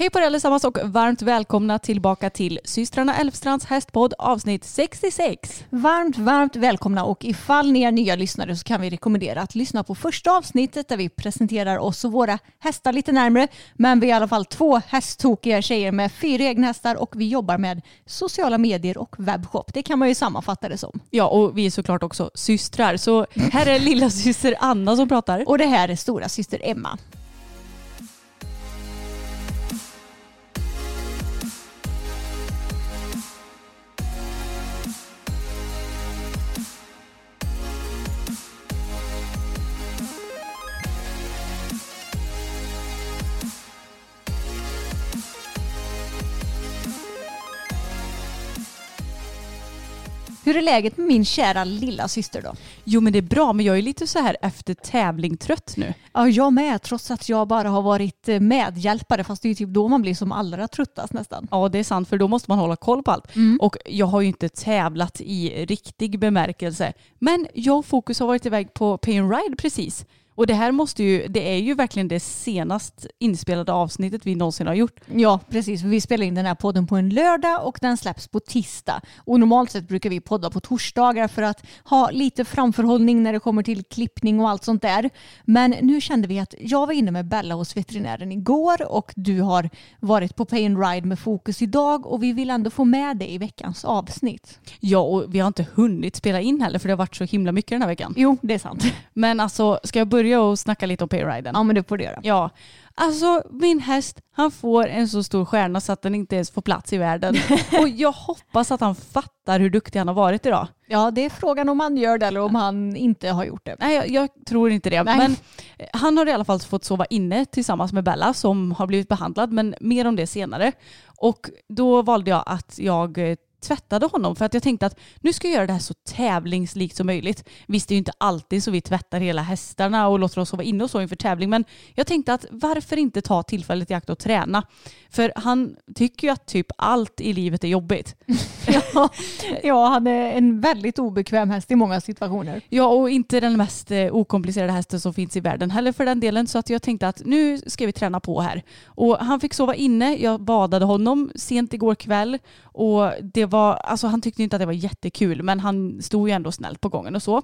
Hej på er allesammans och varmt välkomna tillbaka till systrarna Elfstrands hästpodd avsnitt 66. Varmt, varmt välkomna och ifall ni är nya lyssnare så kan vi rekommendera att lyssna på första avsnittet där vi presenterar oss och våra hästar lite närmre. Men vi är i alla fall två hästtokiga tjejer med fyra egna hästar och vi jobbar med sociala medier och webbshop. Det kan man ju sammanfatta det som. Ja, och vi är såklart också systrar. Så här är lilla syster Anna som pratar. Och det här är stora syster Emma. Hur är läget med min kära lilla syster då? Jo men det är bra, men jag är lite så här efter tävling trött nu. Ja, jag med, trots att jag bara har varit eh, medhjälpare, fast det är ju typ då man blir som allra tröttast nästan. Ja det är sant, för då måste man hålla koll på allt. Och jag har ju inte tävlat i riktig bemärkelse. Men jag och Fokus har varit iväg på Pay and Ride precis. Och det här måste ju, det är ju verkligen det senast inspelade avsnittet vi någonsin har gjort. Ja, precis. Vi spelar in den här podden på en lördag och den släpps på tisdag. Och normalt sett brukar vi podda på torsdagar för att ha lite framförhållning när det kommer till klippning och allt sånt där. Men nu kände vi att jag var inne med Bella hos veterinären igår och du har varit på Pay and Ride med fokus idag och vi vill ändå få med det i veckans avsnitt. Ja, och vi har inte hunnit spela in heller för det har varit så himla mycket den här veckan. Jo, det är sant. Men alltså, ska jag börja och snacka lite om payriden? Ja, men det får du göra. Ja, alltså min häst han får en så stor stjärna så att den inte ens får plats i världen. och jag hoppas att han fattar hur duktig han har varit idag. Ja, det är frågan om han gör det eller om han inte har gjort det. Nej, jag, jag tror inte det. Nej. Men eh, han har i alla fall fått sova inne tillsammans med Bella som har blivit behandlad, men mer om det senare. Och då valde jag att jag eh, tvättade honom för att jag tänkte att nu ska jag göra det här så tävlingslikt som möjligt. Visst det är ju inte alltid så vi tvättar hela hästarna och låter dem sova inne och så inför tävling men jag tänkte att varför inte ta tillfället i akt och träna? För han tycker ju att typ allt i livet är jobbigt. ja, ja, han är en väldigt obekväm häst i många situationer. Ja, och inte den mest eh, okomplicerade hästen som finns i världen heller för den delen. Så att jag tänkte att nu ska vi träna på här. Och han fick sova inne. Jag badade honom sent igår kväll. Och det var, alltså han tyckte inte att det var jättekul, men han stod ju ändå snällt på gången och så.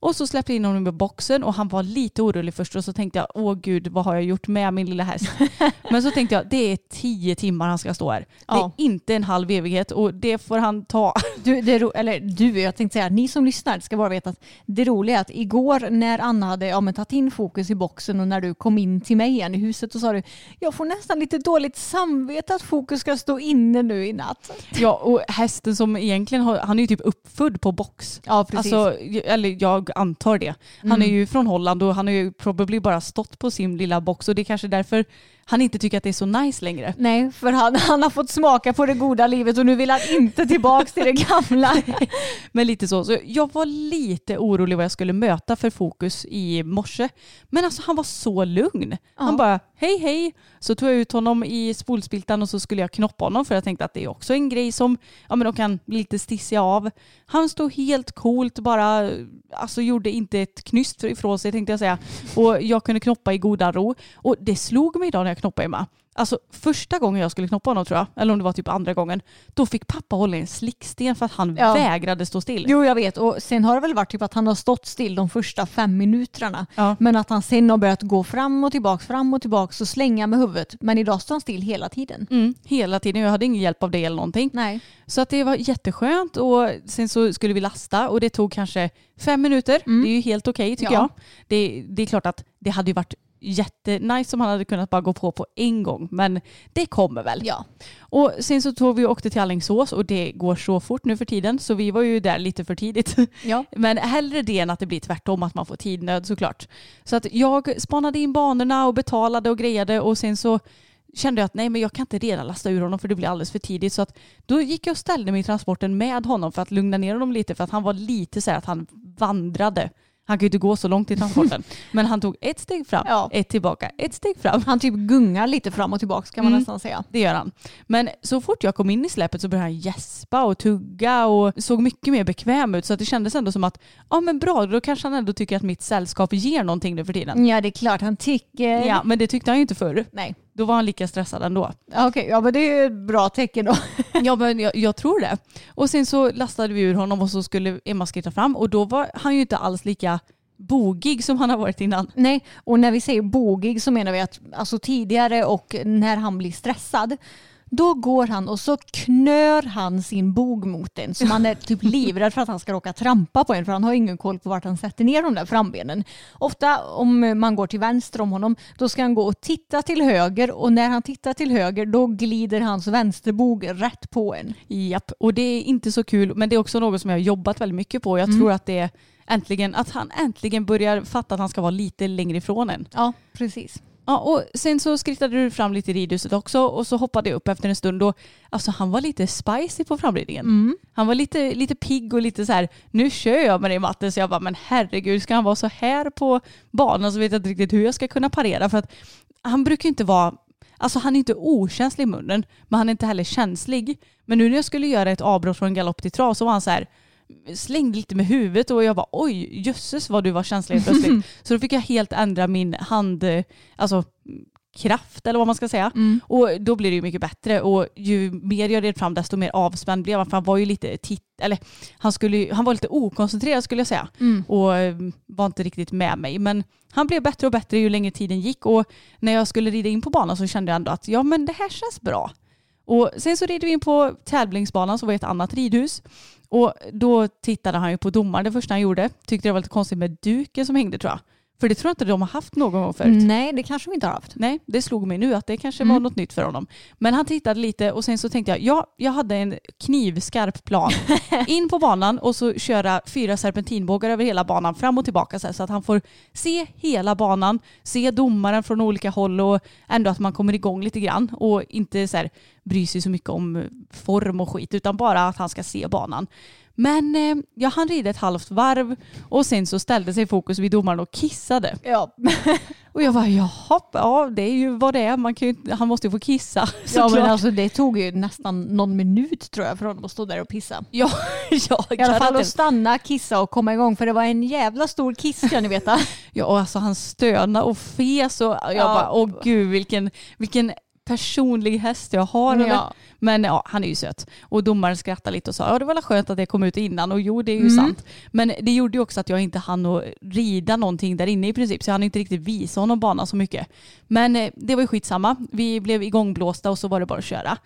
Och så släppte jag in honom i boxen och han var lite orolig först och så tänkte jag, åh gud, vad har jag gjort med min lilla häst? men så tänkte jag, det är tio timmar han ska stå här. Det Ja. är inte en halv evighet och det får han ta. Du, det, ro- eller du, jag tänkte säga, ni som lyssnar ska bara veta att det roliga är att igår när Anna hade ja, men, tagit in fokus i boxen och när du kom in till mig igen i huset så sa du, jag får nästan lite dåligt samvete att fokus ska stå inne nu i natt. Ja, och hästen som egentligen har, han är ju typ uppfödd på box. Ja, precis. Alltså, eller jag antar det. Han är ju från Holland och han har ju probably bara stått på sin lilla box och det är kanske därför han inte tycker att det är så nice längre. Nej, för han, han har fått smaka på det goda livet och nu vill han inte tillbaka till det gamla. Men lite så. så. Jag var lite orolig vad jag skulle möta för fokus i morse. Men alltså han var så lugn. Han bara hej hej. Så tog jag ut honom i spolspiltan och så skulle jag knoppa honom för jag tänkte att det är också en grej som ja, men de kan bli lite stissiga av. Han stod helt coolt bara, alltså gjorde inte ett knyst ifrån sig tänkte jag säga. Och jag kunde knoppa i godan ro. Och det slog mig idag när jag knoppade Emma Alltså första gången jag skulle knoppa honom tror jag, eller om det var typ andra gången, då fick pappa hålla i en slicksten för att han Ja. vägrade stå still. Jo jag vet och sen har det väl varit typ att han har stått still de första fem minuterna. Ja. Men att han sen har börjat gå fram och tillbaka, fram och tillbaka och slänga med huvudet. Men idag står han still hela tiden. Mm, hela tiden, jag hade ingen hjälp av det eller någonting. Nej. Så att det var jätteskönt och sen så skulle vi lasta och det tog kanske fem minuter. Det är ju helt okej tycker Ja. jag. Det, det är klart att det hade ju varit jättenice om han hade kunnat bara gå på på en gång men det kommer väl. Ja. Och sen så tog vi och åkte till Alingsås och det går så fort nu för tiden så vi var ju där lite för tidigt. Ja. Men hellre det än att det blir tvärtom att man får tidnöd såklart. Så att jag spanade in banorna och betalade och grejade och sen så kände jag att nej men jag kan inte redan lasta ur honom för det blir alldeles för tidigt. Så att då gick jag och ställde mig i transporten med honom för att lugna ner honom lite för att han var lite så här att han vandrade. Han kan ju inte gå så långt i transporten. men han tog ett steg fram, Ja. ett tillbaka, ett steg fram. Han typ gungar lite fram och tillbaka kan man Mm. nästan säga. Det gör han. Men så fort jag kom in i släpet så började han gäspa och tugga och såg mycket mer bekväm ut. Så att det kändes ändå som att, ja men bra, då kanske han ändå tycker att mitt sällskap ger någonting nu för tiden. Ja det är klart han tycker. Ja, men det tyckte han ju inte förr. Nej. Då var han lika stressad ändå. Okej, ja men det är ett bra tecken då. Ja, men jag, jag tror det. Och sen så lastade vi ur honom och så skulle Emma skritta fram och då var han ju inte alls lika bogig som han har varit innan. Nej, och när vi säger bogig så menar vi att alltså tidigare och när han blir stressad då går han och så knör han sin bog mot en så man är typ livrädd för att han ska råka trampa på en för han har ingen koll på vart han sätter ner de där frambenen. Ofta om man går till vänster om honom då ska han gå och titta till höger och när han tittar till höger då glider hans vänsterbog rätt på en. Japp, och det är inte så kul men det är också något som jag har jobbat väldigt mycket på. Jag tror att det är äntligen, att han äntligen börjar fatta att han ska vara lite längre ifrån en. Ja, precis. Ja, och sen så skrittade du fram lite i ridhuset också och så hoppade jag upp efter en stund och alltså han var lite spicy på framridningen. Han var lite, lite pigg och lite så här, nu kör jag med dig matte så jag bara, men herregud ska han vara så här på banan så vet jag inte riktigt hur jag ska kunna parera för att han brukar inte vara Alltså han är inte okänslig i munnen, men han är inte heller känslig. Men nu när jag skulle göra ett avbrott från galopp till trav så var han så här, slängde lite med huvudet och jag bara oj jösses vad du var känslig plötsligt. så då fick jag helt ändra min hand, alltså kraft eller vad man ska säga. Och då blir det ju mycket bättre och ju mer jag red fram desto mer avspänd blev han för han var ju lite titt eller han, skulle, han var lite okoncentrerad skulle jag säga och eh, var inte riktigt med mig. Men han blev bättre och bättre ju längre tiden gick och när jag skulle rida in på banan så kände jag ändå att ja men det här känns bra. Och sen så red vi in på tävlingsbanan som var ett annat ridhus. Och då tittade han ju på domaren det första han gjorde. Tyckte det var lite konstigt med duken som hängde tror jag. För det tror jag inte de har haft någon gång förut. Nej, det kanske vi inte har haft. Nej, det slog mig nu att det kanske var något nytt för honom. Men han tittade lite och sen så tänkte jag, ja, jag hade en knivskarp plan. In på banan och så köra fyra serpentinbågar över hela banan fram och tillbaka så, här, så att han får se hela banan, se domaren från olika håll och ändå att man kommer igång lite grann och inte så här, bry sig så mycket om form och skit utan bara att han ska se banan. Men eh, jag hann rida ett halvt varv och sen så ställde sig fokus vid domaren och kissade. Ja, Och jag bara jaha, ja det är ju vad det är. Man kan ju, han måste ju få kissa. ja men alltså det tog ju nästan någon minut tror jag för honom att stå där och pissa. ja, ja, I alla fall att stanna, kissa och komma igång för det var en jävla stor kiss kan ni veta. ja, och alltså han stönade och fes och jag Ja. bara åh gud vilken, vilken personlig häst jag har. Ja. Men ja, han är ju söt. Och domaren skrattade lite och sa ja det var väl skönt att det kom ut innan och jo det är ju Mm. sant. Men det gjorde ju också att jag inte hann att rida någonting där inne i princip så jag hann inte riktigt visa honom banan så mycket. Men eh, det var ju skitsamma. Vi blev igångblåsta och så var det bara att köra.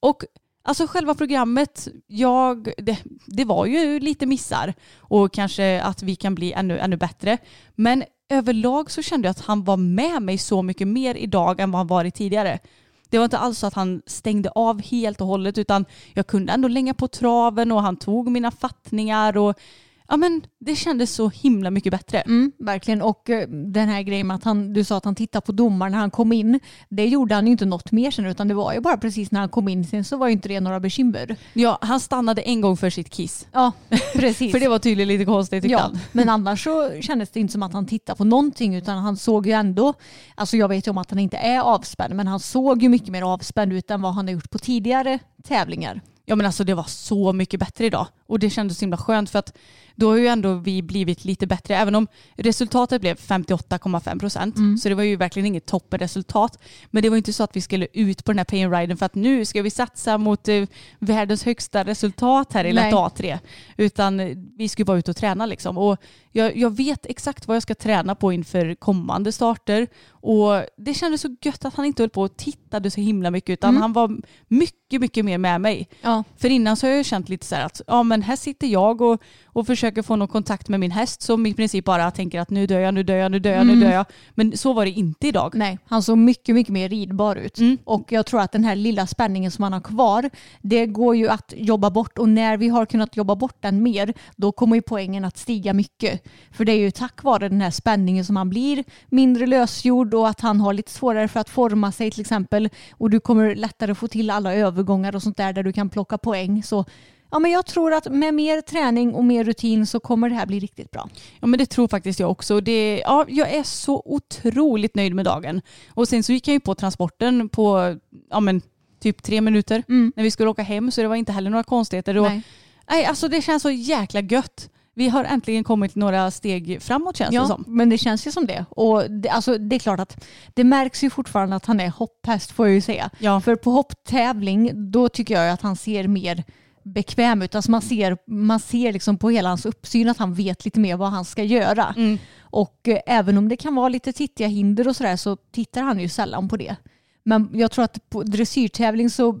Och Alltså själva programmet, jag, det, det var ju lite missar och kanske att vi kan bli ännu, ännu bättre. Men överlag så kände jag att han var med mig så mycket mer idag än vad han varit tidigare. Det var inte alls så att han stängde av helt och hållet utan jag kunde ändå länga på traven och han tog mina fattningar och ja men det kändes så himla mycket bättre. Mm, verkligen och eh, den här grejen med att han, du sa att han tittade på domaren när han kom in. Det gjorde han ju inte något mer sen utan det var ju bara precis när han kom in sen så var ju inte det några bekymmer. Ja, han stannade en gång för sitt kiss. Ja, precis. För det var tydligen lite konstigt tyckte Ja, han. men annars så kändes det inte som att han tittade på någonting utan han såg ju ändå, alltså jag vet ju om att han inte är avspänd men han såg ju mycket mer avspänd ut än vad han har gjort på tidigare tävlingar. Ja men alltså det var så mycket bättre idag och det kändes så himla skönt för att då har ju ändå vi blivit lite bättre även om resultatet blev 58,5 procent Mm. så det var ju verkligen inget toppenresultat men det var inte så att vi skulle ut på den här pain riden för att nu ska vi satsa mot eh, världens högsta resultat här i lätt A3 utan eh, vi skulle bara ut och träna liksom och jag, jag vet exakt vad jag ska träna på inför kommande starter och det kändes så gött att han inte höll på och tittade så himla mycket utan Mm. han var mycket, mycket mer med mig. Ja. För innan så har jag känt lite så här att ja men här sitter jag och, och försöker få någon kontakt med min häst som i princip bara tänker att nu dör jag, nu dör jag, nu dör jag, nu dör jag. Men så var det inte idag. Nej, han såg mycket, mycket mer ridbar ut. Mm. Och jag tror att den här lilla spänningen som han har kvar, det går ju att jobba bort och när vi har kunnat jobba bort den mer, då kommer ju poängen att stiga mycket. För det är ju tack vare den här spänningen som han blir mindre lösgjord och att han har lite svårare för att forma sig till exempel. Och du kommer lättare få till alla övergångar och sånt där där du kan plocka poäng. Så ja, men jag tror att med mer träning och mer rutin så kommer det här bli riktigt bra. Ja men det tror faktiskt jag också. Det, ja, jag är så otroligt nöjd med dagen. Och sen så gick jag ju på transporten på ja, men, typ tre minuter Mm. när vi skulle åka hem så det var inte heller några konstigheter. Och, Nej. nej, alltså det känns så jäkla gött. Vi har äntligen kommit några steg framåt känns det Ja, som. men det känns ju som det. Och det, alltså, det är klart att det märks ju fortfarande att han är hopphäst får jag ju säga. Ja. För på hopptävling då tycker jag att han ser mer bekväm ut. Alltså man ser, man ser liksom på hela hans uppsyn att han vet lite mer vad han ska göra. Mm. Och eh, även om det kan vara lite tittiga hinder och sådär så tittar han ju sällan på det. Men jag tror att på dressyrtävling så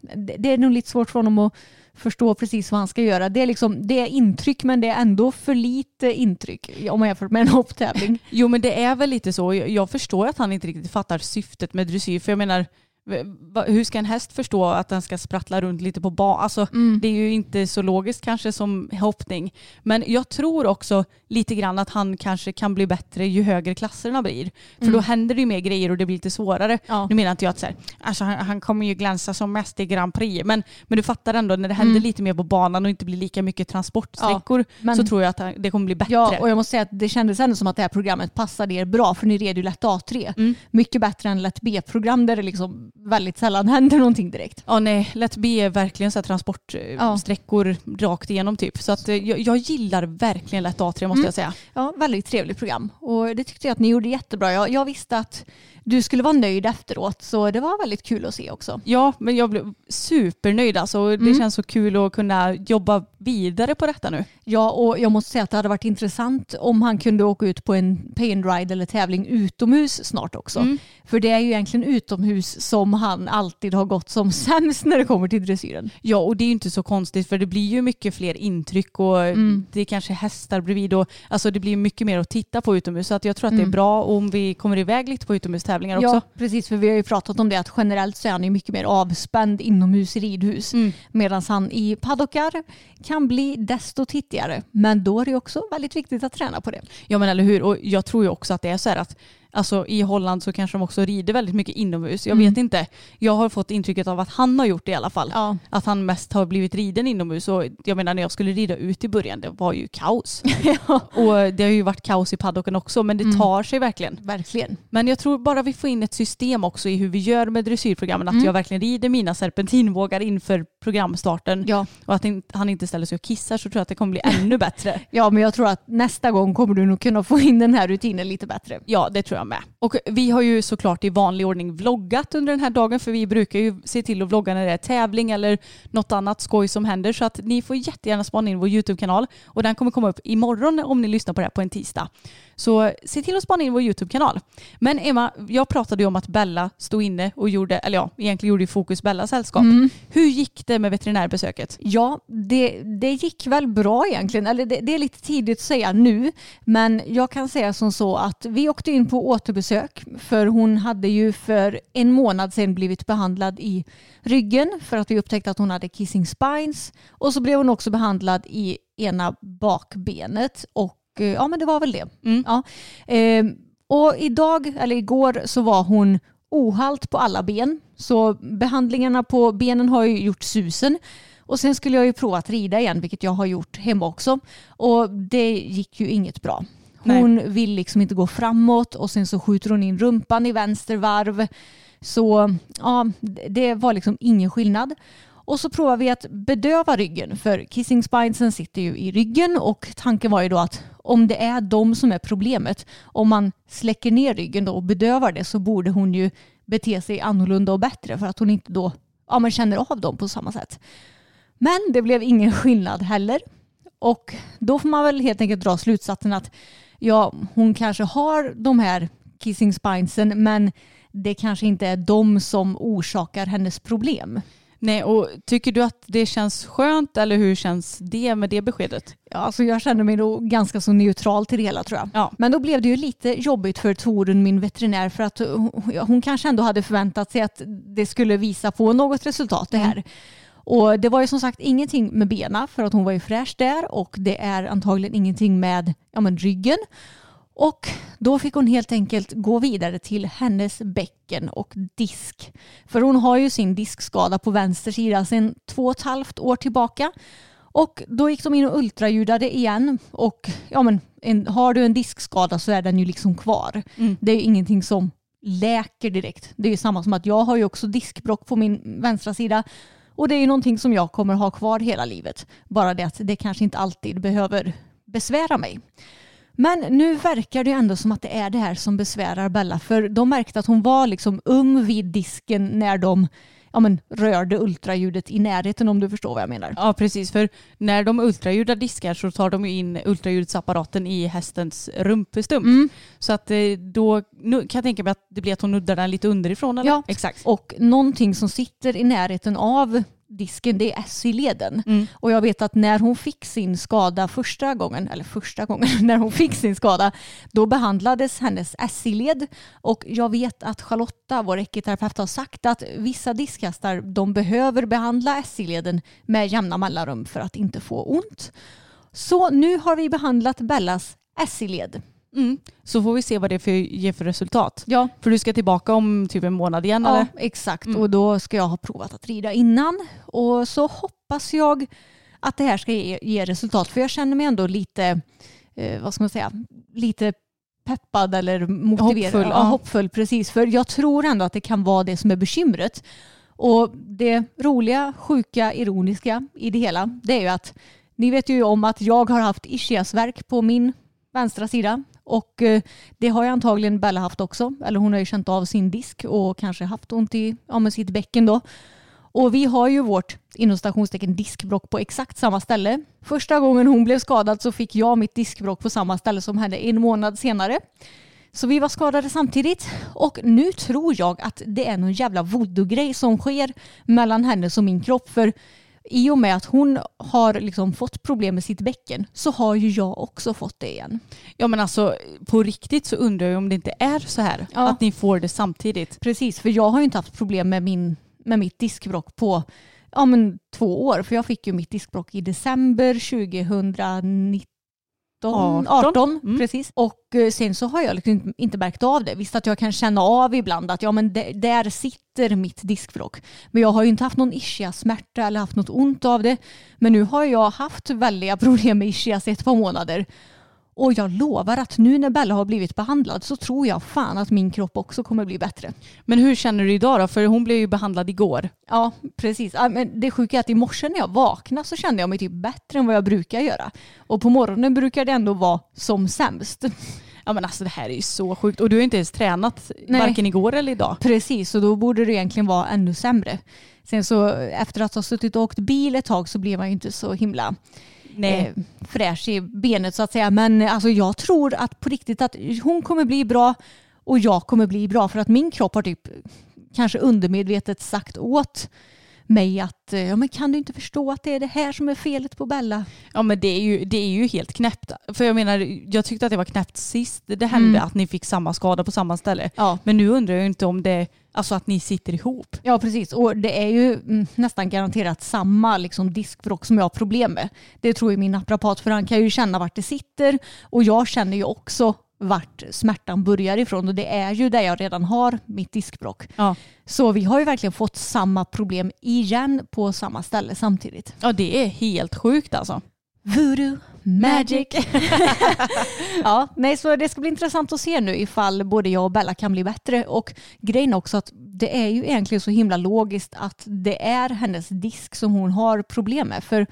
det, det är nog lite svårt för honom att förstå precis vad han ska göra. Det är, liksom, det är intryck men det är ändå för lite intryck om man jämför med en hopptävling. Jo men det är väl lite så. Jag, förstår att han inte riktigt fattar syftet med dressyr. För jag menar, hur ska en häst förstå att den ska sprattla runt lite på ban? Alltså, Det är ju inte så logiskt kanske som hoppning. Men jag tror också lite grann att han kanske kan bli bättre ju högre klasserna blir. För då händer det ju mer grejer och det blir lite svårare. Ja. Nu menar inte jag att så här, alltså han, han kommer ju glänsa som mest i Grand Prix. Men, men du fattar ändå när det händer lite mer på banan och inte blir lika mycket transportsträckor men- så tror jag att det kommer bli bättre. Ja, och jag måste säga att det kändes ändå som att det här programmet passade er bra för ni red ju lätt A3. Mm. Mycket bättre än lätt B-program där det liksom väldigt sällan händer någonting direkt. Ja nej, Let B är verkligen så här transportsträckor rakt igenom typ. Så att, eh, jag, jag gillar verkligen Lätt A3 måste jag säga. Ja, väldigt trevligt program och det tyckte jag att ni gjorde jättebra. Jag, jag visste att du skulle vara nöjd efteråt så det var väldigt kul att se också. Ja, men jag blev supernöjd alltså. Det känns så kul att kunna jobba vidare på detta nu. Ja, och jag måste säga att det hade varit intressant om han kunde åka ut på en pain ride eller tävling utomhus snart också. För det är ju egentligen utomhus som han alltid har gått som sämst när det kommer till dressyren. Ja, och det är ju inte så konstigt för det blir ju mycket fler intryck och det är kanske hästar bredvid och alltså det blir mycket mer att titta på utomhus. Så att jag tror att det är bra om vi kommer iväg lite på utomhustävlingar också. Ja, precis. För vi har ju pratat om det att generellt så är han ju mycket mer avspänd inomhus i ridhus. Mm. Medan han i paddockar kan bli desto tittigare. Men då är det också väldigt viktigt att träna på det. Ja men eller hur. Och jag tror ju också att det är så här att alltså, i Holland så kanske de också rider väldigt mycket inomhus. Jag vet inte. Jag har fått intrycket av att han har gjort det i alla fall. Ja. Att han mest har blivit riden inomhus. Och jag menar när jag skulle rida ut i början det var ju kaos. Och det har ju varit kaos i paddocken också men det tar sig verkligen. Verkligen. Men jag tror bara vi får in ett system också i hur vi gör med dressyrprogrammen. Att jag verkligen rider mina serpentinvågar inför programstarten. Ja. Och att han inte ställer sig och kissar så tror jag att det kommer bli ännu bättre. Ja, men jag tror att nästa gång kommer du nog kunna få in den här rutinen lite bättre. Ja, det tror jag med. Och vi har ju såklart i vanlig ordning vloggat under den här dagen för vi brukar ju se till att vlogga när det är tävling eller något annat skoj som händer. Så att ni får jättegärna spana in vår YouTube-kanal och den kommer komma upp imorgon om ni lyssnar på det här på en tisdag. Så se till att spana in vår YouTube-kanal. Men Emma, jag pratade ju om att Bella stod inne och gjorde, eller ja, egentligen gjorde ju Fokus Bella sällskap. Hur gick det med veterinärbesöket? Ja, det, det gick väl bra egentligen. Eller det, det är lite tidigt att säga nu. Men jag kan säga som så att vi åkte in på återbesök. För hon hade ju för en månad sedan blivit behandlad i ryggen. För att vi upptäckte att hon hade kissing spines. Och så blev hon också behandlad i ena bakbenet. Och ja, men det var väl det. Ja. Ehm, och idag, eller igår, så var hon ohalt på alla ben. Så behandlingarna på benen har ju gjort susen. Och sen skulle jag ju prova att rida igen, vilket jag har gjort hemma också. Och det gick ju inget bra. Hon vill liksom inte gå framåt och sen så skjuter hon in rumpan i vänster varv. Så ja, det var liksom ingen skillnad. Och så provar vi att bedöva ryggen för kissing spinesen sitter ju i ryggen och tanken var ju då att om det är de som är problemet, om man släcker ner ryggen då och bedövar det så borde hon ju bete sig annorlunda och bättre för att hon inte då ja, man känner av dem på samma sätt. Men det blev ingen skillnad heller. Och då får man väl helt enkelt dra slutsatsen att ja, hon kanske har de här kissing spinesen men det kanske inte är de som orsakar hennes problem. Nej, och tycker du att det känns skönt eller hur känns det med det beskedet? Ja, alltså jag känner mig då ganska så neutral till det hela tror jag. Ja. Men då blev det ju lite jobbigt för Torun, min veterinär, för att hon, kanske ändå hade förväntat sig att det skulle visa på något resultat det här. Och det var ju som sagt ingenting med bena för att hon var ju fräsch där och det är antagligen ingenting med ja, men ryggen. Och då fick hon helt enkelt gå vidare till hennes bäcken och disk. För hon har ju sin diskskada på vänster sida sedan två och ett halvt år tillbaka. Och då gick de in och ultraljudade igen och ja men en, har du en diskskada så är den ju liksom kvar. Det är ju ingenting som läker direkt. Det är ju samma som att jag har ju också diskbrock på min vänstra sida och det är ju någonting som jag kommer ha kvar hela livet. Bara det att det kanske inte alltid behöver besvära mig. Men nu verkar det ändå som att det är det här som besvärar Bella. För de märkte att hon var liksom um vid disken när de ja, men, rörde ultraljudet i närheten om du förstår vad jag menar. Ja, precis. För när de ultraljudar diskar så tar de ju in ultraljudsapparaten i hästens rumpestump. Så att eh, då kan jag tänka mig att det blir att hon nuddar den lite underifrån. Eller? Ja, exakt. Och någonting som sitter i närheten av disken det är SI-leden. Mm. Och jag vet att när hon fick sin skada första gången, eller första gången, när hon fick sin skada, då behandlades hennes SI-led. Och jag vet att Charlotta, vår ekiterapeut, har sagt att vissa diskhästar de behöver behandla SI-leden med jämna mellanrum för att inte få ont. Så nu har vi behandlat Bellas SI-led. Mm. Så får vi se vad det för, ger för resultat. Ja, För du ska tillbaka om typ en månad igen Ja, eller? exakt. Mm. Och då ska jag ha provat att rida innan. Och så hoppas jag att det här ska ge, ge resultat. För jag känner mig ändå lite, eh, vad ska man säga, lite peppad eller motiverad. Hoppfull, Ja, hoppfull, precis. För jag tror ändå att det kan vara det som är bekymret. Och det roliga, sjuka, ironiska i det hela, det är ju att ni vet ju om att jag har haft ischiasvärk på min vänstra sida. Och eh, det har ju antagligen Bella haft också. Eller hon har ju känt av sin disk och kanske haft ont i ja, med sitt bäcken då. Och vi har ju vårt inom stationstecken diskbrock på exakt samma ställe. Första gången hon blev skadad så fick jag mitt diskbrock på samma ställe som henne en månad senare. Så vi var skadade samtidigt och nu tror jag att det är någon jävla voodoo-grej som sker mellan hennes och min kropp. För i och med att hon har liksom fått problem med sitt bäcken så har ju jag också fått det igen. Ja men alltså på riktigt så undrar jag om det inte är så här. Ja. Att ni får det samtidigt. Precis, för jag har ju inte haft problem med, min, med mitt diskbrock på ja, men två år. För jag fick ju mitt diskbrock i december 2019. 18, 18, mm. precis. Och eh, sen så har jag liksom inte- märkt av det. Visst att jag kan känna av ibland att ja men där sitter mitt diskbråck. Men jag har ju inte haft någon ischiasmärta eller haft något ont av det. Men nu har jag haft väldiga problem med ischias ett par månader. Och jag lovar att nu när Bella har blivit behandlad så tror jag fan att min kropp också kommer bli bättre. Men hur känner du idag då? För hon blev ju behandlad igår. Ja, precis. Men det sjuka är att i morse när jag vaknade så kände jag mig typ bättre än vad jag brukar göra. Och på morgonen brukar det ändå vara som sämst. Ja men alltså det här är ju så sjukt. Och du har inte ens tränat Nej. varken igår eller idag. Precis, och då borde det egentligen vara ännu sämre. Sen så efter att ha suttit och åkt bil ett tag så blev man ju inte så himla Nej. Eh, fräsch i benet så att säga. Men alltså, jag tror att på riktigt att hon kommer bli bra och jag kommer bli bra för att min kropp har typ kanske undermedvetet sagt åt mig att eh, ja, men kan du inte förstå att det är det här som är felet på Bella? Ja men det är, ju, det är ju helt knäppt. För jag menar, jag tyckte att det var knäppt sist det hände Mm. att ni fick samma skada på samma ställe. Ja. Men nu undrar jag inte om det, alltså att ni sitter ihop. Ja precis och det är ju mm, nästan garanterat samma liksom, diskbråck som jag har problem med. Det tror ju min naprapat för han kan ju känna vart det sitter och jag känner ju också vart smärtan börjar ifrån och det är ju där jag redan har mitt diskbråck. Ja. Så vi har ju verkligen fått samma problem igen på samma ställe samtidigt. Ja det är helt sjukt alltså. Voodoo magic. ja, nej, så det ska bli intressant att se nu ifall både jag och Bella kan bli bättre. Och grejen också att det är ju egentligen så himla logiskt att det är hennes disk som hon har problem med. För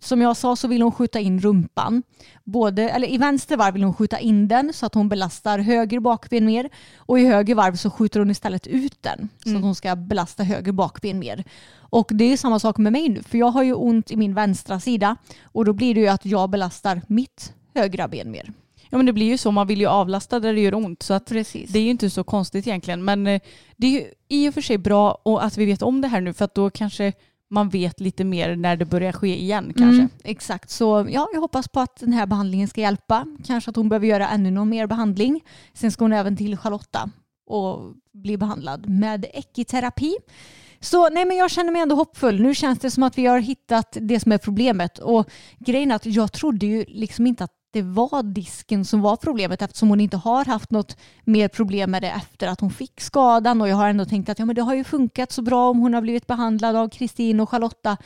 som jag sa så vill hon skjuta in rumpan. Både, eller I vänster varv vill hon skjuta in den så att hon belastar höger bakben mer. Och i höger varv så skjuter hon istället ut den så att hon ska belasta höger bakben mer. Och det är samma sak med mig nu för jag har ju ont i min vänstra sida och då blir det ju att jag belastar mitt högra ben mer. Ja men det blir ju så, man vill ju avlasta där det gör ont. Så att Precis. det är ju inte så konstigt egentligen. Men eh, det är ju i och för sig bra att vi vet om det här nu för att då kanske man vet lite mer när det börjar ske igen kanske. Mm, exakt, så ja, jag hoppas på att den här behandlingen ska hjälpa. Kanske att hon behöver göra ännu någon mer behandling. Sen ska hon även till Charlotta och bli behandlad med ekiterapi. Så nej, men jag känner mig ändå hoppfull. Nu känns det som att vi har hittat det som är problemet. Och grejen är att jag trodde ju liksom inte att det var disken som var problemet eftersom hon inte har haft något mer problem med det efter att hon fick skadan och jag har ändå tänkt att ja, men det har ju funkat så bra om hon har blivit behandlad av Kristin och Charlotta.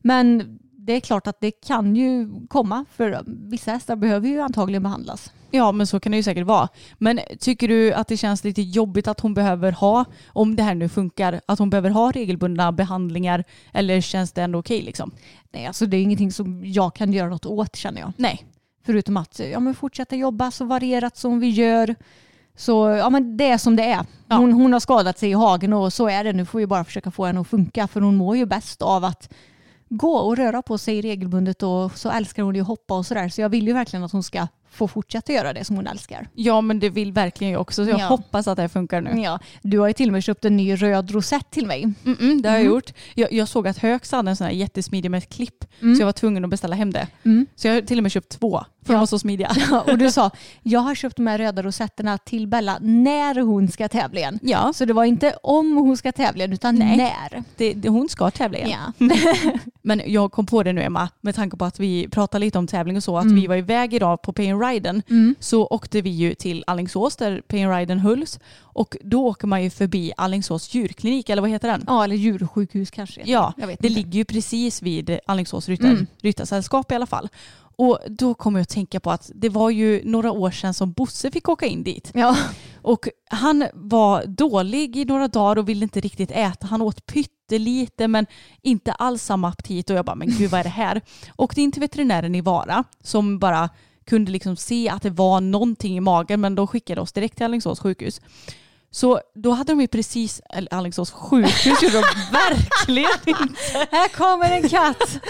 Men det är klart att det kan ju komma för vissa hästar behöver ju antagligen behandlas. Ja men så kan det ju säkert vara. Men tycker du att det känns lite jobbigt att hon behöver ha, om det här nu funkar, att hon behöver ha regelbundna behandlingar eller känns det ändå okej liksom? Nej, alltså det är ingenting som jag kan göra något åt känner jag. Nej. Förutom att ja, men fortsätta jobba så varierat som vi gör. Så ja, men det är som det är. Ja. Hon, hon har skadat sig i hagen och så är det. Nu får vi bara försöka få henne att funka för hon mår ju bäst av att gå och röra på sig regelbundet och så älskar hon ju att hoppa och sådär. Så jag vill ju verkligen att hon ska få fortsätta göra det som hon älskar. Ja men det vill verkligen jag också så jag Ja. hoppas att det här funkar nu. Ja, du har ju till och med köpt en ny röd rosett till mig. Mm-mm, det har jag gjort. Jag, jag såg att Högs hade en sån här jättesmidig med ett klipp så jag var tvungen att beställa hem det. Mm. Så jag har till och med köpt två för de Ja. var så smidiga. och du sa, jag har köpt de här röda rosetterna till Bella när hon ska tävla igen. Ja, Så det var inte om hon ska tävla igen utan Nej. när. det, det, hon ska tävla igen. Ja. Men jag kom på det nu Emma, med tanke på att vi pratade lite om tävling och så, att Mm. vi var iväg idag på Pain Riden så åkte vi ju till Allingsås där Pain Riden hölls och då åker man ju förbi Allingsås djurklinik, eller vad heter den? ja, eller djursjukhus kanske. Ja, det inte. ligger ju precis vid Alingsås ryttar, Mm. ryttarsällskap i alla fall. Och då kommer jag att tänka på att det var ju några år sedan som Bosse fick åka in dit. Ja. Och han var dålig i några dagar och ville inte riktigt äta. Han åt pyttelite men inte alls samma aptit. Och jag bara, men gud vad är det här? Åkte in till veterinären i Vara som bara kunde liksom se att det var någonting i magen men de skickade oss direkt till Alingsås sjukhus. Så då hade de ju precis, eller Alingsås sjukhus gjorde de verkligen inte. Här kommer en katt.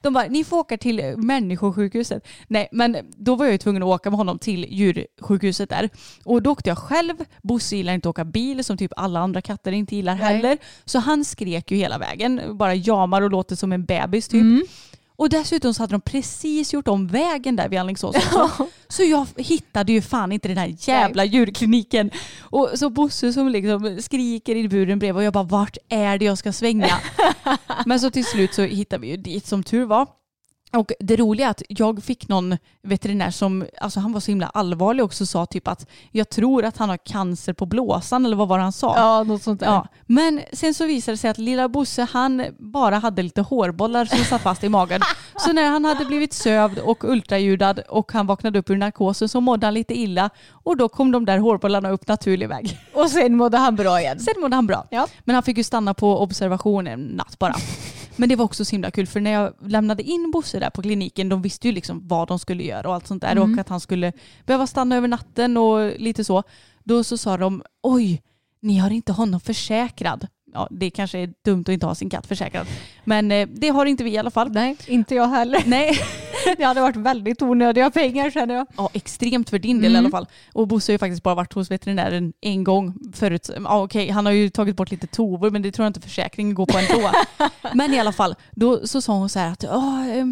De bara, ni får åka till människosjukhuset. Nej, men då var jag ju tvungen att åka med honom till djursjukhuset där. Och då åkte jag själv. Bosse gillar inte att åka bil som typ alla andra katter inte gillar Nej. heller. Så han skrek ju hela vägen, bara jamar och låter som en bebis typ. Mm. Och dessutom så hade de precis gjort om vägen där vid Alingsås också. Så jag hittade ju fan inte den här jävla djurkliniken. Och så Bosse som liksom skriker i buren bredvid och jag bara vart är det jag ska svänga? Men så till slut så hittade vi ju dit som tur var. Och det roliga är att jag fick någon veterinär som, alltså han var så himla allvarlig också och sa typ att jag tror att han har cancer på blåsan eller vad var det han sa? Ja, något sånt där. Ja, men sen så visade det sig att lilla Bosse han bara hade lite hårbollar som satt fast i magen. Så när han hade blivit sövd och ultraljudad och han vaknade upp ur narkosen så mådde han lite illa och då kom de där hårbollarna upp naturlig väg. Och sen mådde han bra igen. Sen mådde han bra. Ja. Men han fick ju stanna på observation en natt bara. Men det var också så himla kul för när jag lämnade in Bosse där på kliniken, de visste ju liksom vad de skulle göra och allt sånt där och att han skulle behöva stanna över natten och lite så. Då så sa de, oj, ni har inte honom försäkrad. Ja, det kanske är dumt att inte ha sin katt försäkrad. Men eh, det har inte vi i alla fall. Nej, inte jag heller. Nej. Det hade varit väldigt onödiga pengar känner jag. Ja, extremt för din del i alla fall. Och Bosse har ju faktiskt bara varit hos veterinären en gång förut. Ja, okej, han har ju tagit bort lite tovor men det tror jag inte försäkringen går på ändå. men i alla fall, då så sa hon så här att ehm, eh,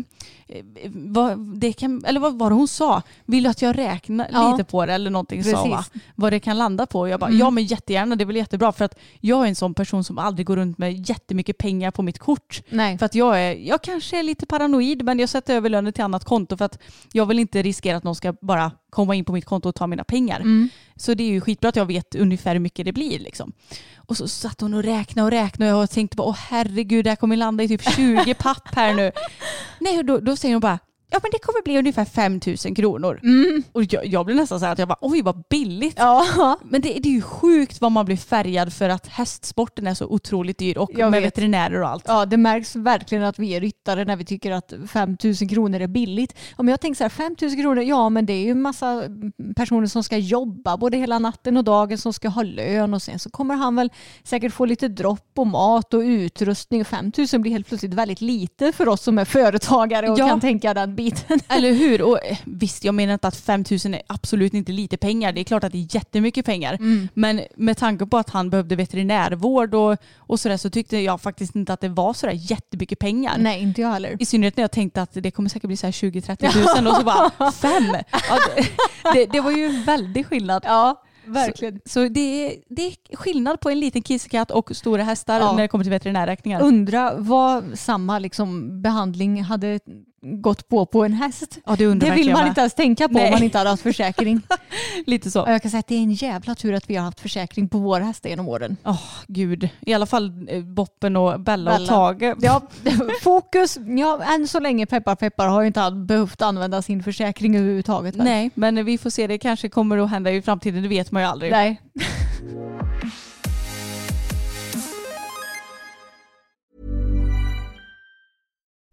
vad, det kan, eller vad var det hon sa? Vill du att jag räknar Ja. lite på det eller någonting sa hon, va? Precis. Vad det kan landa på. Jag bara, Mm. ja men jättegärna, det är väl jättebra för att jag är en sån person som aldrig går runt med jättemycket pengar på mitt kort. Nej. För att jag, är, jag kanske är lite paranoid men jag sätter över lönen till annat konto för att jag vill inte riskera att någon ska bara komma in på mitt konto och ta mina pengar. Mm. Så det är ju skitbra att jag vet ungefär hur mycket det blir. Liksom. Och så satt hon och räknade och räknade och jag tänkte bara åh herregud det här kommer landa i typ 20 papp här nu. Nej, då, då säger hon bara ja men det kommer bli ungefär 5 000 kronor. Och jag, jag blev nästan så här att jag bara oj vad billigt. Ja. Men det, det är ju sjukt vad man blir färgad för att hästsporten är så otroligt dyr och Jag med vet. veterinärer och allt. Ja, det märks verkligen att vi är ryttare när vi tycker att 5 000 kronor är billigt. Om jag tänker så här, 5 000 kronor, ja men det är ju en massa personer som ska jobba både hela natten och dagen som ska ha lön och sen så kommer han väl säkert få lite dropp och mat och utrustning. 5 000 blir helt plötsligt väldigt lite för oss som är företagare och Ja. kan tänka den biten. Eller hur? Och eh, visst, jag menar inte att 5 000 är absolut inte lite pengar. Det är klart att det är jättemycket pengar. Mm. Men med tanke på att han behövde veterinärvård och, och sådär så tyckte jag faktiskt inte att det var sådär jättemycket pengar. Nej, inte jag heller. I synnerhet när jag tänkte att det kommer säkert bli så här 20-30 tusen och så bara fem. Ja, det, det, var ju en väldig skillnad. Ja, verkligen. Så det är, det är skillnad på en liten kissekatt och stora hästar Ja. när det kommer till veterinärräkningar. Undra vad samma liksom behandling hade gått på på en häst. Ja, det Det vill man inte ens tänka på om Nej. man inte hade haft försäkring. Lite så. Och jag kan säga att det är en jävla tur att vi har haft försäkring på våra hästar genom åren. Åh gud. I alla fall eh, Boppen och Bella, och Bella. Tage. Ja, fokus, ja, än så länge peppar peppar har ju inte behövt använda sin försäkring överhuvudtaget. Nej, men vi får se. Det kanske kommer att hända i framtiden. Det vet man ju aldrig. Nej.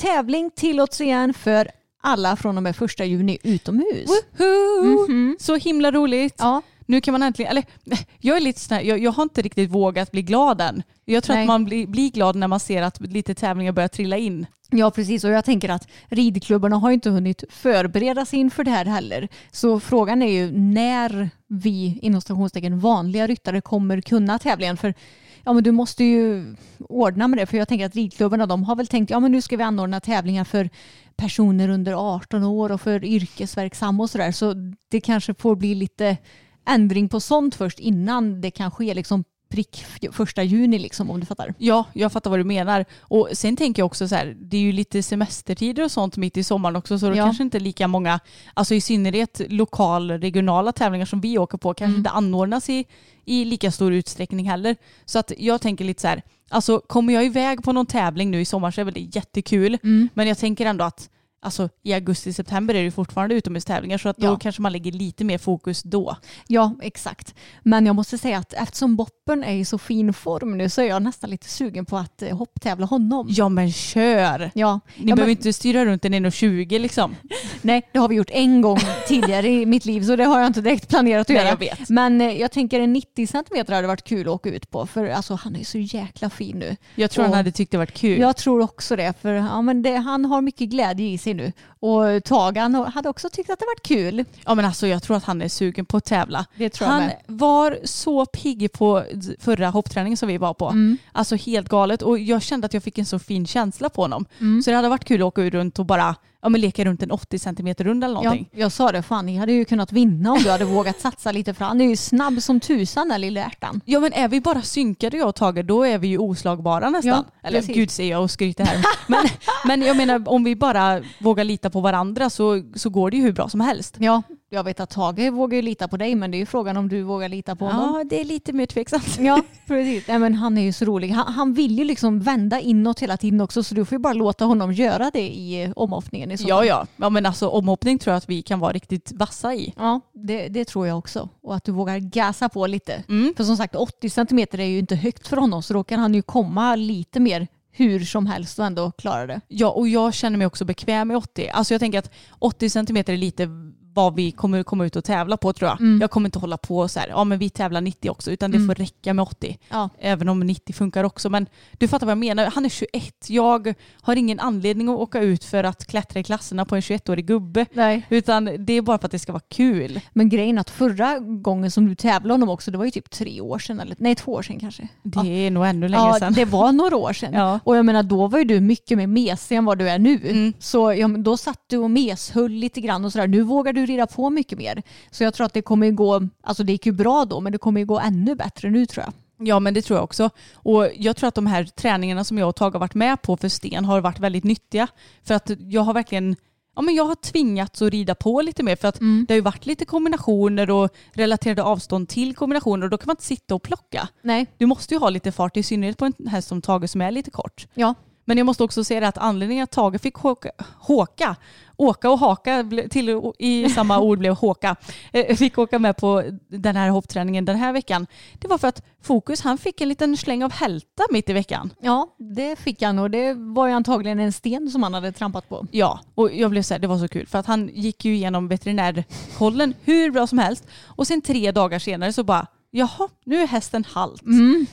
tävling tillåts igen för alla från och med första juni utomhus. Woohoo! Så himla roligt. Ja. Nu kan man äntligen, eller jag är lite sån här, jag, jag har inte riktigt vågat bli glad än. Jag tror Nej. att man blir, blir glad när man ser att lite tävlingar börjar trilla in. Ja precis och jag tänker att ridklubbarna har inte hunnit förbereda sig inför det här heller. Så frågan är ju när vi inom stationstecken vanliga ryttare kommer kunna tävlingen. För ja, men du måste ju ordna med det för jag tänker att ridklubbarna de har väl tänkt ja men nu ska vi anordna tävlingar för personer under 18 år och för yrkesverksamma och sådär. Så det kanske får bli lite ändring på sånt först innan det kan ske liksom prick första juni liksom om du fattar. Ja, jag fattar vad du menar. Och sen tänker jag också så här, det är ju lite semestertider och sånt mitt i sommaren också så då Ja. kanske inte lika många, alltså i synnerhet lokal, regionala tävlingar som vi åker på kanske inte anordnas i, i lika stor utsträckning heller. Så att jag tänker lite så här, alltså kommer jag iväg på någon tävling nu i sommar så är väl det jättekul. Men jag tänker ändå att Alltså i augusti-september är det fortfarande utomhustävlingar så att då Ja. kanske man lägger lite mer fokus då. Ja, exakt. Men jag måste säga att eftersom Boppen är i så fin form nu så är jag nästan lite sugen på att eh, hopptävla honom. Ja men kör! Ja, Ni ja, behöver men, inte styra runt en 1,20 liksom. nej, det har vi gjort en gång tidigare i mitt liv så det har jag inte direkt planerat att Nej, göra. jag vet. Men eh, jag tänker en 90 centimeter hade varit kul att åka ut på för alltså, han är så jäkla fin nu. Jag tror Och- han hade tyckt det varit kul. Jag tror också det, för ja, men det, han har mycket glädje i sig nu. Och Tagan hade också tyckt att det varit kul. Ja men alltså jag tror att han är sugen på att tävla. Det tror jag han med. var så pigg på förra hoppträningen som vi var på. Mm. Alltså helt galet och jag kände att jag fick en så fin känsla på honom. Mm. Så det hade varit kul att åka runt och bara ja, men leka runt en 80 centimeter runda eller Ja, någonting. jag sa det, fan ni hade ju kunnat vinna om du hade vågat satsa lite för han är ju snabb som tusan den lilla ärtan. Ja men är vi bara synkade jag och Tage då är vi ju oslagbara nästan. Ja, Eller precis. gud säger jag och skryter här. men, men jag menar om vi bara vågar lita på varandra så, så går det ju hur bra som helst. Ja, jag vet att Tage vågar ju lita på dig men det är ju frågan om du vågar lita på honom. Ja, det är lite mer tveksamt. Ja, precis. Nej, men han är ju så rolig. Han, han vill ju liksom vända inåt hela tiden också så du får ju bara låta honom göra det i eh, omhoppningen i så Ja, ja. ja men alltså omhoppning tror jag att vi kan vara riktigt vassa i. Ja, det, det tror jag också. Och att du vågar gasa på lite. Mm. För som sagt 80 centimeter är ju inte högt för honom så då kan han ju komma lite mer hur som helst och ändå klara det. Ja, och jag känner mig också bekväm med 80. Alltså jag tänker att 80 centimeter är lite vad vi kommer komma ut och tävla på tror jag. Jag kommer inte hålla på så här, ja men vi tävlar 90 också, utan det får räcka med 80. Ja. Även om 90 funkar också. Men du fattar vad jag menar. Han är 21. Jag har ingen anledning att åka ut för att klättra i klasserna på en 21-årig gubbe. Nej. Utan det är bara för att det ska vara kul. Men grejen är att förra gången som du tävlade honom också, det var ju typ tre år sedan, eller nej två år sedan kanske. Det är nog ännu längre Ja, sedan. det var några år sedan. Ja. Och jag menar då var ju du mycket mer mesig än vad du är nu. Mm. Så ja, då satt du och meshöll lite grann och sådär. Nu vågar du rida på mycket mer. Så jag tror att det kommer gå, alltså det gick ju bra då, men det kommer gå ännu bättre nu tror jag. Ja men det tror jag också. Och jag tror att de här träningarna som jag och Tage har varit med på för Sten har varit väldigt nyttiga. För att jag har verkligen Ja, men jag har tvingats att rida på lite mer för att det har ju varit lite kombinationer och relaterade avstånd till kombinationer och då kan man inte sitta och plocka. Nej. Du måste ju ha lite fart, i synnerhet på en häst som Tage som är lite kort. Ja. Men jag måste också säga det att anledningen att Tage fick håka, håka åka och haka till i samma ord blev håka, eh, fick åka med på den här hoppträningen den här veckan. Det var för att Fokus han fick en liten släng av hälta mitt i veckan. Ja, det fick han och det var ju antagligen en sten som han hade trampat på. Ja, och jag blev så här, det var så kul för att han gick ju igenom veterinärkollen hur bra som helst och sen tre dagar senare så bara Jaha, nu är hästen halt.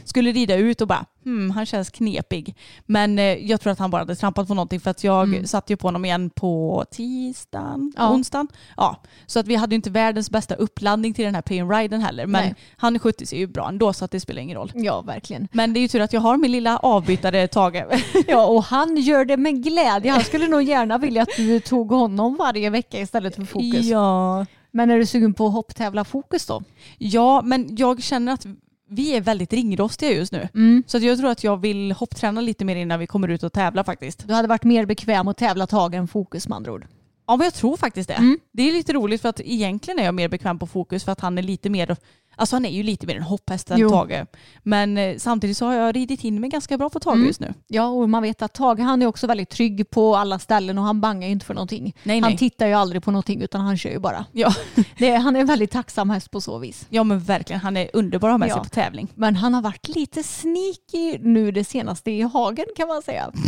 Skulle rida ut och bara, hmm, han känns knepig. Men eh, jag tror att han bara hade trampat på någonting för att jag satte ju på honom igen på tisdagen, Ja. onsdagen. Ja, så att vi hade ju inte världens bästa uppladdning till den här pay and riden heller. Men Nej. han skötte sig ju bra ändå så att det spelar ingen roll. Ja, verkligen. Men det är ju tur att jag har min lilla avbytare Tage. Ja, och han gör det med glädje. Han skulle nog gärna vilja att du tog honom varje vecka istället för fokus. Ja. Men är du sugen på att hopptävla fokus då? Ja, men jag känner att vi är väldigt ringrostiga just nu. Så att jag tror att jag vill hoppträna lite mer innan vi kommer ut och tävla faktiskt. Du hade varit mer bekväm att tävla tag än fokus med andra ord. Ja, men jag tror faktiskt det. Det är lite roligt för att egentligen är jag mer bekväm på fokus för att han är lite mer, alltså han är ju lite mer en hopphäst än Jo. Tage. Men eh, samtidigt så har jag ridit in mig ganska bra på Tage just nu. Ja, och man vet att Tage han är också väldigt trygg på alla ställen och han bangar ju inte för någonting. Nej, han nej. tittar ju aldrig på någonting utan han kör ju bara. Ja. Det, han är en väldigt tacksam häst på så vis. ja, men verkligen. Han är underbar att ha med Ja. sig på tävling. Men han har varit lite sneaky nu det senaste i hagen kan man säga.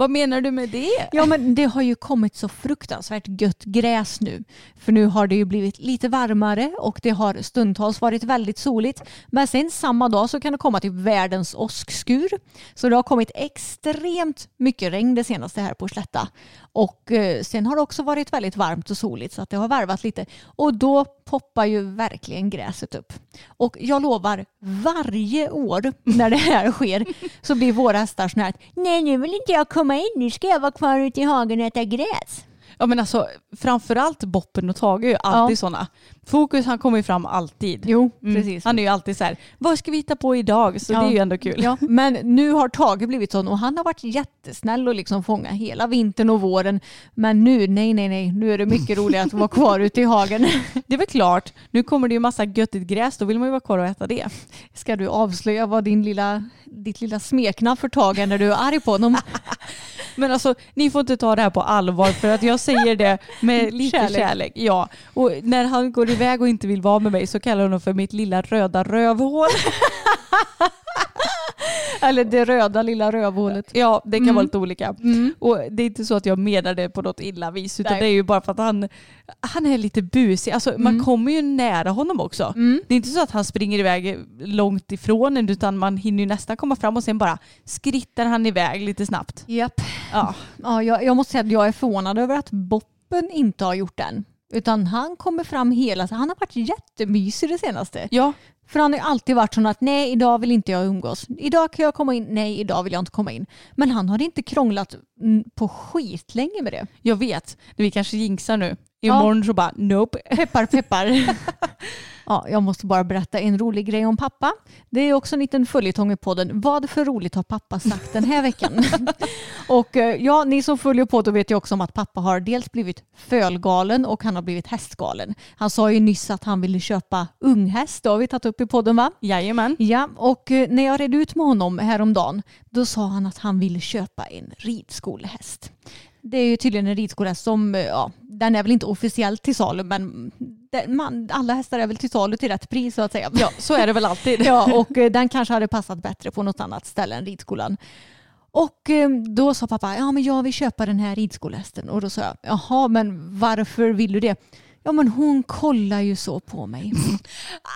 Vad menar du med det? Ja men det har ju kommit så fruktansvärt gött gräs nu. För nu har det ju blivit lite varmare och det har stundtals varit väldigt soligt. Men sen samma dag så kan det komma typ världens åskskur. Så det har kommit extremt mycket regn det senaste här på Slätta. Och eh, sen har det också varit väldigt varmt och soligt så att det har varvat lite. Och då poppar ju verkligen gräset upp. Och jag lovar, varje år när det här sker så blir våra hästar sådana här att nej nu vill inte jag komma in, nu ska jag vara kvar ute i hagen och äta gräs. Ja men alltså framförallt Boppen och Tage är ju alltid Ja. sådana. Fokus han kommer ju fram alltid. Jo, Mm. precis. Han är ju alltid så här, vad ska vi hitta på idag? Så Ja. det är ju ändå kul. Ja, men nu har Tage blivit sån och han har varit jättesnäll och liksom fånga hela vintern och våren. Men nu, nej, nej, nej, nu är det mycket roligare att vara kvar ute i hagen. Det är väl klart, nu kommer det ju massa göttigt gräs, då vill man ju vara kvar och äta det. Ska du avslöja vad din lilla, ditt lilla smeknamn för Tage är när du är arg på honom? Men alltså, ni får inte ta det här på allvar för att jag säger det med lite Kärlek. kärlek. Ja. Och när han går iväg och inte vill vara med mig så kallar jag honom för mitt lilla röda rövhål. Eller det röda lilla rövhålet. Ja, det kan Mm. vara lite olika. Och det är inte så att jag menar det på något illa vis utan Nej. det är ju bara för att han, han är lite busig. Alltså, Mm. Man kommer ju nära honom också. Det är inte så att han springer iväg långt ifrån en utan man hinner ju nästan komma fram och sen bara skrittar han iväg lite snabbt. Japp. Ja. Ja, jag, jag måste säga att jag är förvånad över att Boppen inte har gjort den. Utan han kommer fram hela Han har varit jättemysig det senaste. ja, För han har ju alltid varit sån att nej, idag vill inte jag umgås. Idag kan jag komma in. Nej, idag vill jag inte komma in. Men han har inte krånglat mm, på skitlänge med det. jag vet. Vi kanske jinxar nu. Imorgon så bara nope. Peppar, peppar. Ja, jag måste bara berätta en rolig grej om pappa. Det är också en liten följetong i podden. Vad för roligt har pappa sagt den här veckan? och eh, ja, ni som följer podden vet ju också om att pappa har dels blivit fölgalen och han har blivit hästgalen. Han sa ju nyss att han ville köpa unghäst. Det har vi tagit upp i podden va? Jajamän. Ja, och eh, när jag redde ut med honom häromdagen då sa han att han ville köpa en ridskolehäst. Det är ju tydligen en ridskolehäst som, eh, ja, den är väl inte officiellt till salu men man, alla hästar är väl till salu till rätt pris så att säga. Ja, så är det väl alltid. ja, och eh, den kanske hade passat bättre på något annat ställe än ridskolan. Och eh, då sa pappa, ja men jag vill köpa den här ridskolehästen. Och då sa jag, jaha men varför vill du det? Ja men hon kollar ju så på mig.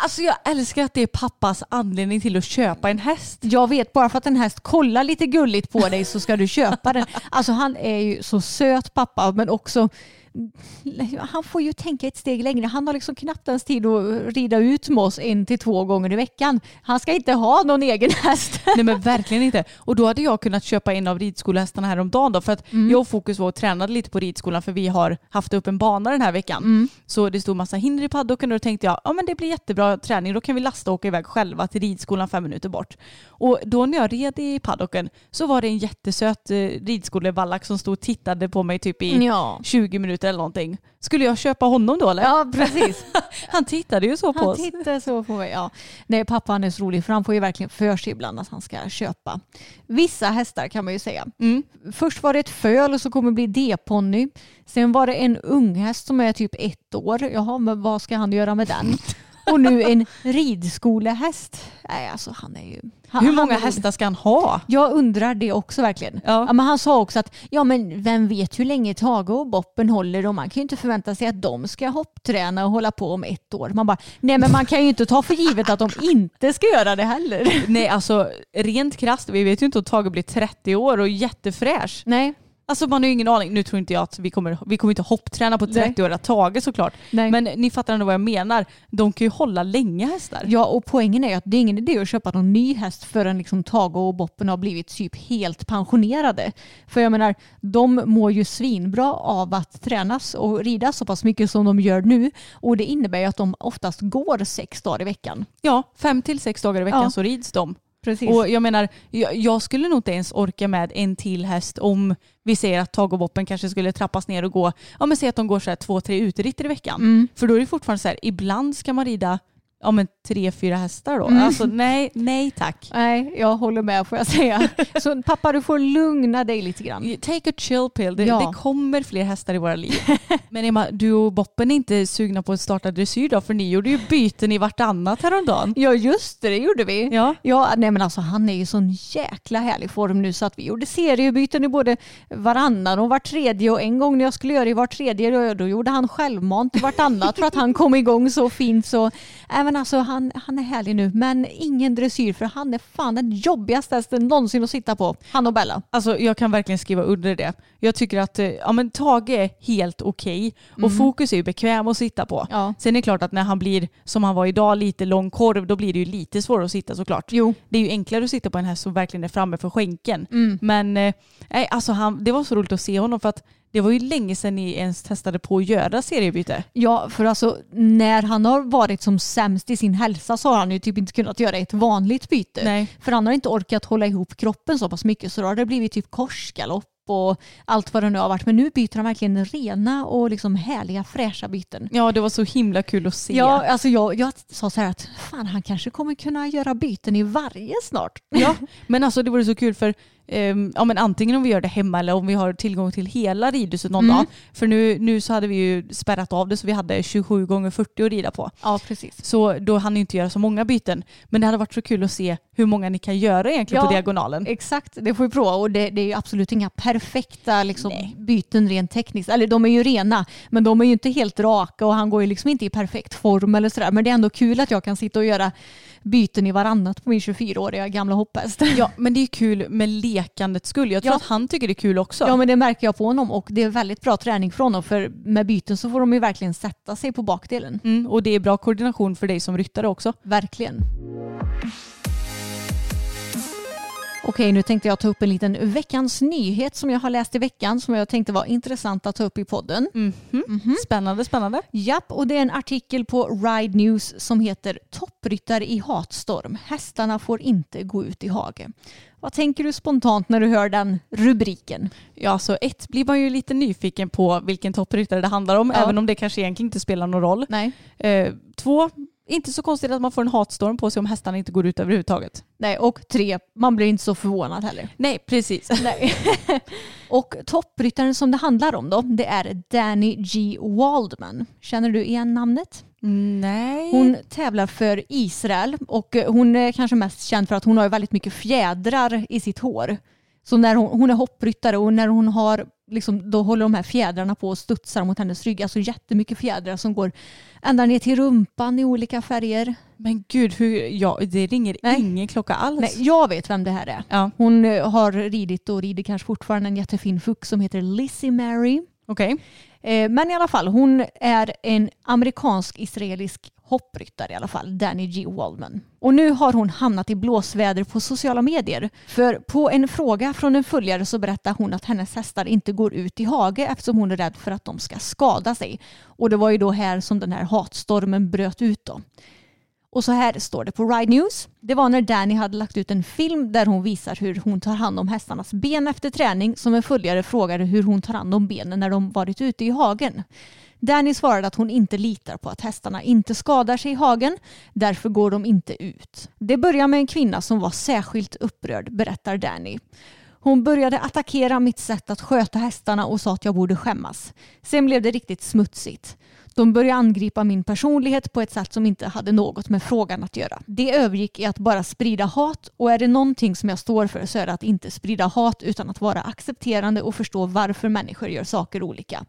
Alltså jag älskar att det är pappas anledning till att köpa en häst. Jag vet, bara för att en häst kollar lite gulligt på dig så ska du köpa den. Alltså han är ju så söt pappa men också han får ju tänka ett steg längre. Han har liksom knappt ens tid att rida ut med oss en till två gånger i veckan. Han ska inte ha någon egen häst. Nej men verkligen inte. Och då hade jag kunnat köpa en av ridskolehästarna häromdagen då för att Mm. jag och Fokus var och tränade lite på ridskolan för vi har haft upp en bana den här veckan. Mm. Så det stod massa hinder i paddocken och då tänkte jag ja men det blir jättebra träning. Då kan vi lasta och åka iväg själva till ridskolan fem minuter bort. Och då när jag red i paddocken så var det en jättesöt eh, ridskolevallack som stod och tittade på mig typ i Ja. 20 minuter eller någonting. Skulle jag köpa honom då eller? Ja, precis. Han tittade ju så på Han oss. tittar så på mig. Ja. Nej, pappa han är så rolig för han får ju verkligen för sig ibland att han ska köpa vissa hästar kan man ju säga. Mm. Först var det ett föl och så kommer det bli D-ponny. Sen var det en unghäst som är typ ett år. Jaha, men vad ska han göra med den? Och nu en ridskolehäst. Nej, alltså han är ju... Han, Hur han många rolig. hästar ska han ha? Jag undrar det också verkligen. Ja. Ja. men han sa också att ja, men vem vet hur länge Tage och Boppen håller och man kan ju inte förvänta sig att de ska hoppträna och hålla på om ett år. Man bara, nej men man kan ju inte ta för givet att de inte ska göra det heller. Nej alltså rent krasst, vi vet ju inte om Tage blir 30 år och jättefräsch. Nej. Alltså man har ju ingen aning. Nu tror inte jag att vi kommer, vi kommer inte hoppträna på Nej. 30-åriga Tage såklart. Nej. Men ni fattar ändå vad jag menar. De kan ju hålla länge hästar. Ja och poängen är ju att det är ingen idé att köpa någon ny häst förrän liksom Tage och Boppen har blivit typ helt pensionerade. För jag menar, de mår ju svinbra av att tränas och rida så pass mycket som de gör nu. Och det innebär ju att de oftast går sex dagar i veckan. Ja, fem till sex dagar i veckan Ja. så rids de. Precis. Och jag menar, jag, jag skulle nog inte ens orka med en till häst om vi säger att och Boppen kanske skulle trappas ner och gå, ja men säg att de går så här två, tre uteritter i veckan. Mm. För då är det fortfarande så här, ibland ska man rida ja men tre, fyra hästar då. Mm. Alltså nej, nej tack. Nej, jag håller med får jag säga. Så pappa du får lugna dig lite grann. Take a chill pill. Det, Ja. det kommer fler hästar i våra liv. Men Emma, du och Boppen är inte sugna på att starta dressyr då? För ni gjorde ju byten i vartannat häromdagen. Ja just det, det gjorde vi. Ja. Ja, nej men alltså han är ju sån jäkla härlig form nu så att vi gjorde seriebyten i både varannan och var tredje och en gång när jag skulle göra i var tredje då, då gjorde han självmant i vartannat för att han kom igång så fint så även alltså han, han är härlig nu men ingen dressyr för han är fan den jobbigaste hästen någonsin att sitta på. Han och Bella. Alltså jag kan verkligen skriva under det. Jag tycker att eh, ja, men Tage är helt okej och Fokus är ju bekväm att sitta på. Ja. Sen är det klart att när han blir som han var idag, lite lång korv, då blir det ju lite svårare att sitta såklart. Jo. Det är ju enklare att sitta på en häst som verkligen är framme för skänken. Men eh, nej, alltså han, det var så roligt att se honom för att det var ju länge sedan ni ens testade på att göra seriebyte. Ja, för alltså när han har varit som sämst i sin hälsa så har han ju typ inte kunnat göra ett vanligt byte. Nej. För han har inte orkat hålla ihop kroppen så pass mycket så då har det blivit typ korsgalopp och allt vad det nu har varit. Men nu byter han verkligen rena och liksom härliga fräscha byten. Ja, det var så himla kul att se. Ja, alltså jag, jag sa så här att fan han kanske kommer kunna göra byten i varje snart. Ja, men alltså det vore så kul för ehm, ja, men antingen om vi gör det hemma eller om vi har tillgång till hela ridhuset någon Mm. dag. För nu, nu så hade vi ju spärrat av det så vi hade 27 gånger 40 att rida på. Ja, precis. Så då hann ni inte göra så många byten. Men det hade varit så kul att se hur många ni kan göra egentligen Ja. på diagonalen. Exakt, det får vi prova och det, det är ju absolut inga perfekta liksom, byten rent tekniskt. Eller de är ju rena, men de är ju inte helt raka och han går ju liksom inte i perfekt form eller sådär. Men det är ändå kul att jag kan sitta och göra byten i varannat på min 24-åriga gamla hopphäst. Ja, men det är kul med lekandets skull. Jag tror Ja. att han tycker det är kul också. Ja men det märker jag på honom och det är väldigt bra träning för honom för med byten så får de ju verkligen sätta sig på bakdelen. Mm, och det är bra koordination för dig som ryttare också. Verkligen. Okej, nu tänkte jag ta upp en liten veckans nyhet som jag har läst i veckan som jag tänkte var intressant att ta upp i podden. Mhm. Spännande, spännande. Japp, och det är en artikel på Ride News som heter Toppryttare i hatstorm. Hästarna får inte gå ut i hage. Vad tänker du spontant när du hör den rubriken? Ja, så ett blir man ju lite nyfiken på vilken toppryttare det handlar om, Ja. även om det kanske egentligen inte spelar någon roll. Nej. Eh, två, inte så konstigt att man får en hatstorm på sig om hästarna inte går ut överhuvudtaget. Nej, och tre, man blir inte så förvånad heller. Nej, precis. Nej. och toppryttaren som det handlar om då, det är Danny G. Waldman. Känner du igen namnet? Nej. Hon tävlar för Israel och hon är kanske mest känd för att hon har väldigt mycket fjädrar i sitt hår. Så när hon, hon är hoppryttare och när hon har, liksom, då håller de här fjädrarna på och studsar mot hennes rygg. Alltså jättemycket fjädrar som går ända ner till rumpan i olika färger. Men gud, hur, ja, det ringer Nej. ingen klocka alls. Nej, jag vet vem det här är. Ja, Hon eh, har ridit och rider kanske fortfarande en jättefin fuck som heter Lizzie Mary. okej. Eh, Men i alla fall, hon är en amerikansk-israelisk hoppryttare i alla fall, Danny G. Waldman. Och nu har hon hamnat i blåsväder på sociala medier. För på en fråga från en följare så berättar hon att hennes hästar inte går ut i hage eftersom hon är rädd för att de ska skada sig. Och det var ju då här som den här hatstormen bröt ut då. Och så här står det på Ride News. Det var när Danny hade lagt ut en film där hon visar hur hon tar hand om hästarnas ben efter träning som en följare frågade hur hon tar hand om benen när de varit ute i hagen. Danny svarade att hon inte litar på att hästarna inte skadar sig i hagen, därför går de inte ut. Det börjar med en kvinna som var särskilt upprörd, berättar Danny. Hon började attackera mitt sätt att sköta hästarna och sa att jag borde skämmas. Sen blev det riktigt smutsigt. De började angripa min personlighet på ett sätt som inte hade något med frågan att göra. Det övergick i att bara sprida hat och är det någonting som jag står för så är det att inte sprida hat utan att vara accepterande och förstå varför människor gör saker olika.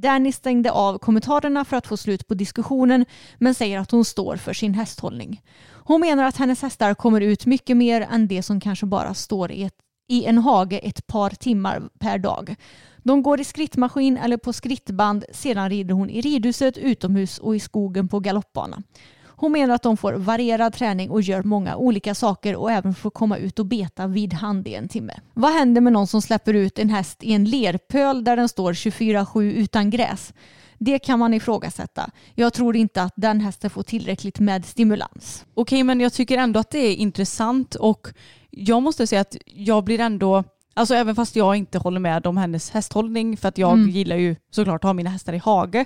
Danny stängde av kommentarerna för att få slut på diskussionen men säger att hon står för sin hästhållning. Hon menar att hennes hästar kommer ut mycket mer än det som kanske bara står i, ett, i en hage ett par timmar per dag. De går i skrittmaskin eller på skrittband, sedan rider hon i ridhuset, utomhus och i skogen på galoppbana. Hon menar att de får varierad träning och gör många olika saker och även får komma ut och beta vid hand i en timme. Vad händer med någon som släpper ut en häst i en lerpöl där den står 24-7 utan gräs? Det kan man ifrågasätta. Jag tror inte att den hästen får tillräckligt med stimulans. Okej, men jag tycker ändå att det är intressant och jag måste säga att jag blir ändå, alltså även fast jag inte håller med om hennes hästhållning för att jag Mm. gillar ju såklart att ha mina hästar i hage,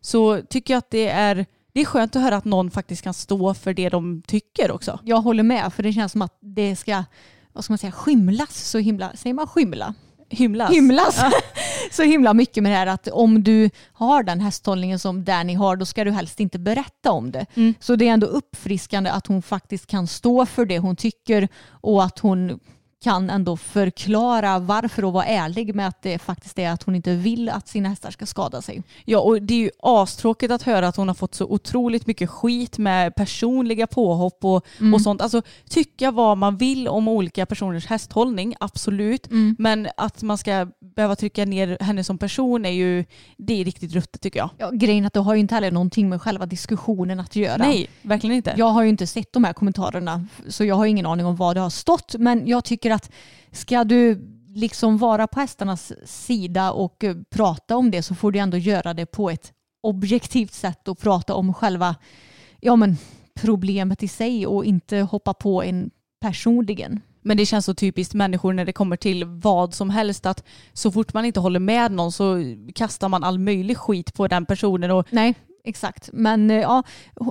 så tycker jag att det är, det är skönt att höra att någon faktiskt kan stå för det de tycker också. Jag håller med för det känns som att det ska, vad ska man säga, skymlas så himla, säger man skymla? Hymlas. hymlas så himla mycket med det här att om du har den hästhållningen som Danny har då ska du helst inte berätta om det. Mm. Så det är ändå uppfriskande att hon faktiskt kan stå för det hon tycker och att hon kan ändå förklara varför och vara ärlig med att det faktiskt är att hon inte vill att sina hästar ska skada sig. Ja, och det är ju astråkigt att höra att hon har fått så otroligt mycket skit med personliga påhopp och, Mm. och sånt. Alltså tycka vad man vill om olika personers hästhållning, absolut. Mm. Men att man ska behöva trycka ner henne som person är ju, det är riktigt ruttet tycker jag. Ja, grejen är att det har ju inte heller någonting med själva diskussionen att göra. Nej, verkligen inte. Jag har ju inte sett de här kommentarerna så jag har ingen aning om vad det har stått men jag tycker att ska du liksom vara på hästarnas sida och eh, prata om det så får du ändå göra det på ett objektivt sätt och prata om själva ja, men, problemet i sig och inte hoppa på en personligen. Men det känns så typiskt människor när det kommer till vad som helst att så fort man inte håller med någon så kastar man all möjlig skit på den personen och Nej, exakt. Men eh,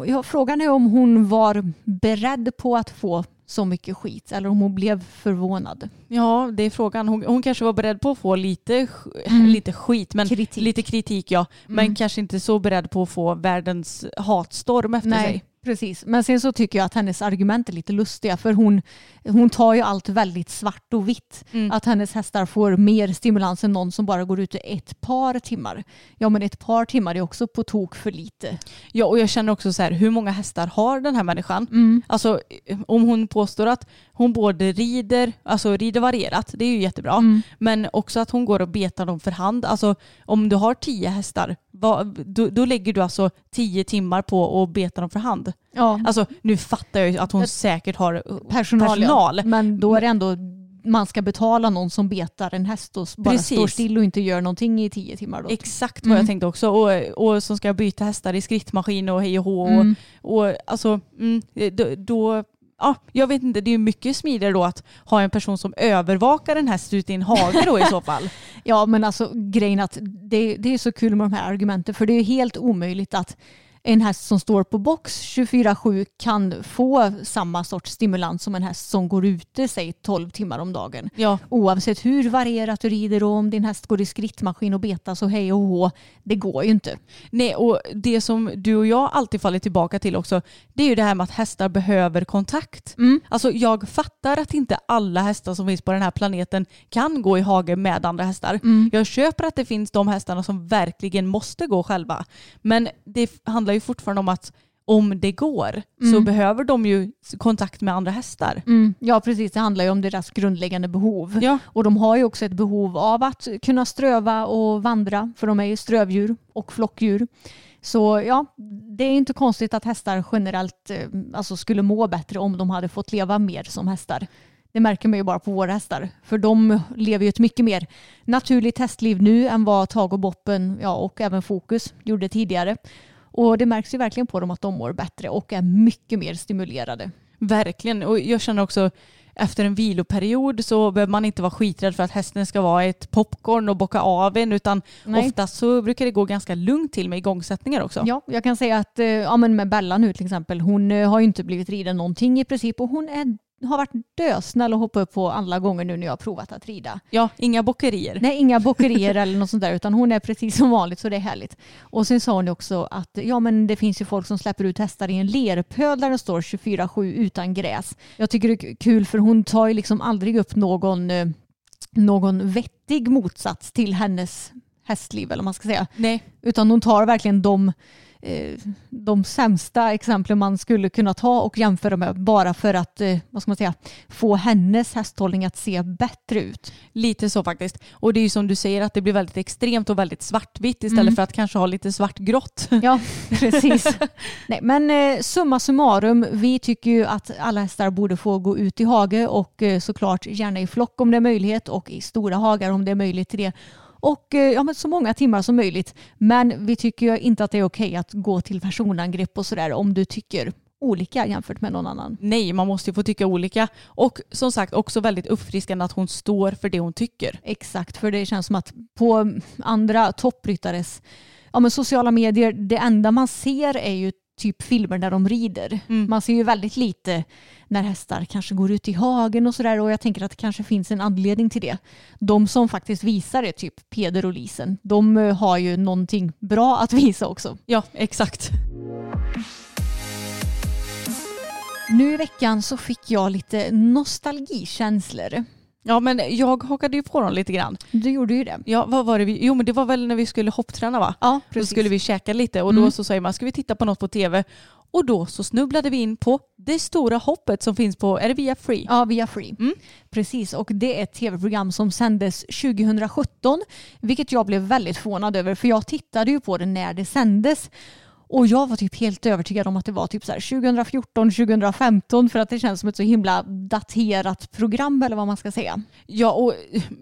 ja, frågan är om hon var beredd på att få så mycket skit eller om hon blev förvånad. Ja, det är frågan. Hon, hon kanske var beredd på att få lite, sk- lite skit, men Mm. Kritik. lite kritik ja. Men kanske inte så beredd på att få världens hatstorm efter Nej, sig. Precis. Men sen så tycker jag att hennes argument är lite lustiga för hon, hon tar ju allt väldigt svart och vitt. Mm. Att hennes hästar får mer stimulans än någon som bara går ute ett par timmar. Ja men ett par timmar är också på tok för lite. Ja, och jag känner också så här, hur många hästar har den här människan? Mm. Alltså om hon påstår att hon både rider, alltså rider varierat, det är ju jättebra, Mm. men också att hon går och betar dem för hand. Alltså om du har tio hästar, vad, då, då lägger du alltså tio timmar på att beta dem för hand. Ja, Alltså nu fattar jag ju att hon säkert har personal. personal. Ja. Men då är det ändå man ska betala någon som betar en häst och bara Precis. står still och inte gör någonting i tio timmar. Då. Exakt vad Mm. jag tänkte också. Och, och som ska byta hästar i skrittmaskin och hej och hå. Mm. Och, och alltså, mm, då, då Ja, jag vet inte, det är ju mycket smidigare då att ha en person som övervakar den här ute i en hage då i så fall. Ja men alltså grejen att det, det är så kul med de här argumenten för det är helt omöjligt att en häst som står på box 24-7 kan få samma sorts stimulans som en häst som går ute säg 12 timmar om dagen. Ja, Oavsett hur varierat du rider och om din häst går i skrittmaskin och betas och hej och hå. Det går ju inte. nej och det som du och jag alltid faller tillbaka till också, det är ju det här med att hästar behöver kontakt. Mm. Alltså jag fattar att inte alla hästar som finns på den här planeten kan gå i hage med andra hästar. Mm. Jag köper att det finns de hästarna som verkligen måste gå själva. Men det handlar ju fortfarande om att om det går så Mm. behöver de ju kontakt med andra hästar. Mm. Ja precis, det handlar ju om deras grundläggande behov. Ja, Och de har ju också ett behov av att kunna ströva och vandra för de är ju strövdjur och flockdjur. Så ja, det är inte konstigt att hästar generellt eh, alltså skulle må bättre om de hade fått leva mer som hästar. Det märker man ju bara på våra hästar. För de lever ju ett mycket mer naturligt hästliv nu än vad Tag och Boppen ja, och även Fokus gjorde tidigare. Och det märks ju verkligen på dem att de mår bättre och är mycket mer stimulerade. verkligen. Och jag känner också efter en viloperiod så behöver man inte vara skiträdd för att hästen ska vara ett popcorn och bocka av en utan Nej. oftast så brukar det gå ganska lugnt till med igångsättningar också. Ja, jag kan säga att eh, ja, men med Bella nu till exempel, hon eh, har ju inte blivit riden någonting i princip och hon är, har varit dösnäll och hoppat upp på alla gånger nu när jag har provat att rida. Ja, inga bockerier. Nej, inga bockerier eller något sånt där utan hon är precis som vanligt så det är härligt. Och sen sa hon också att ja, men det finns ju folk som släpper ut hästar i en lerpöl där det står 24-7 utan gräs. Jag tycker det är kul för hon tar ju liksom aldrig upp någon, eh, någon vettig motsats till hennes hästliv eller vad man ska säga. Nej, Utan hon tar verkligen de, de sämsta exemplen man skulle kunna ta och jämföra med bara för att eh, vad ska man säga, få hennes hästhållning att se bättre ut. lite så faktiskt. Och det är ju som du säger att det blir väldigt extremt och väldigt svartvitt istället Mm. för att kanske ha lite svartgrått. Ja, precis. Nej, men eh, summa summarum, vi tycker ju att alla hästar borde få gå ut i hage och eh, såklart gärna i flock om det är möjlighet och i stora hagar om det är möjligt till det. Och eh, ja, men så många timmar som möjligt. Men vi tycker ju inte att det är okej att gå till personangrepp och sådär om du tycker olika jämfört med någon annan. Nej, man måste ju få tycka olika. Och som sagt också väldigt uppfriskande att hon står för det hon tycker. Exakt, för det känns som att på andra toppryttares ja, men sociala medier, det enda man ser är ju typ filmer där de rider. Mm. Man ser ju väldigt lite när hästar kanske går ut i hagen och sådär och jag tänker att det kanske finns en anledning till det. De som faktiskt visar det, typ Peder och Lisen, de eh, har ju någonting bra att visa också. Ja, exakt. Nu i veckan så fick jag lite nostalgikänslor. Ja, men jag hakade ju på dem lite grann. Du gjorde ju det. Ja, vad var det vi... Jo, men det var väl när vi skulle hoppträna va? Ja, Då skulle vi käka lite och Mm. då så säger man, ska vi titta på något på tv? Och då så snubblade vi in på det stora hoppet som finns på, är det via Free? Ja, via Free. Mm. Precis, och det är ett tv-program som sändes 2017, vilket jag blev väldigt förvånad över, för jag tittade ju på det när det sändes. Och jag var typ helt övertygad om att det var typ så här 2014, 2015 för att det känns som ett så himla daterat program eller vad man ska säga. Ja, och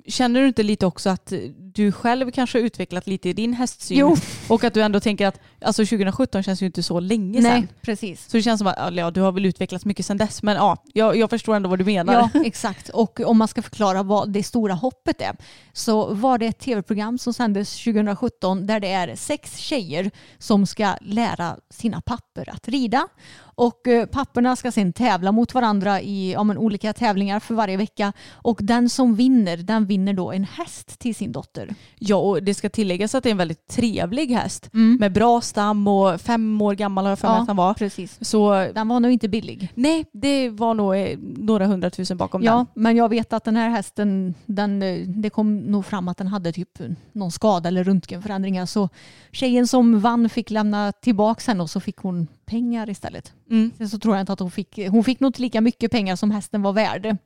känner du inte lite också att du själv kanske har utvecklat lite i din hästsyn? Jo. Och att du ändå tänker att alltså 2017 känns ju inte så länge sedan. Nej, precis. Så det känns som att ja, du har väl utvecklats mycket sedan dess. Men ja, jag, jag förstår ändå vad du menar. Ja, exakt. Och om man ska förklara vad det stora hoppet är så var det ett tv-program som sändes 2017 där det är sex tjejer som ska lära sina papper att rida. Och eh, papporna ska sen tävla mot varandra i ja, men, olika tävlingar för varje vecka. Och den som vinner, den vinner då en häst till sin dotter. Ja, och det ska tilläggas att det är en väldigt trevlig häst. Mm. Med bra stam och fem år gammal har jag för mig att han var. precis. Så Den var nog inte billig. nej, det var nog eh, några hundratusen bakom Ja, den. men jag vet att den här hästen, den, eh, det kom nog fram att den hade typ någon skada eller röntgenförändringar. Så tjejen som vann fick lämna tillbaka henne och så fick hon pengar istället. Mm. Sen så tror jag inte att hon fick, hon fick nog inte lika mycket pengar som hästen var värd.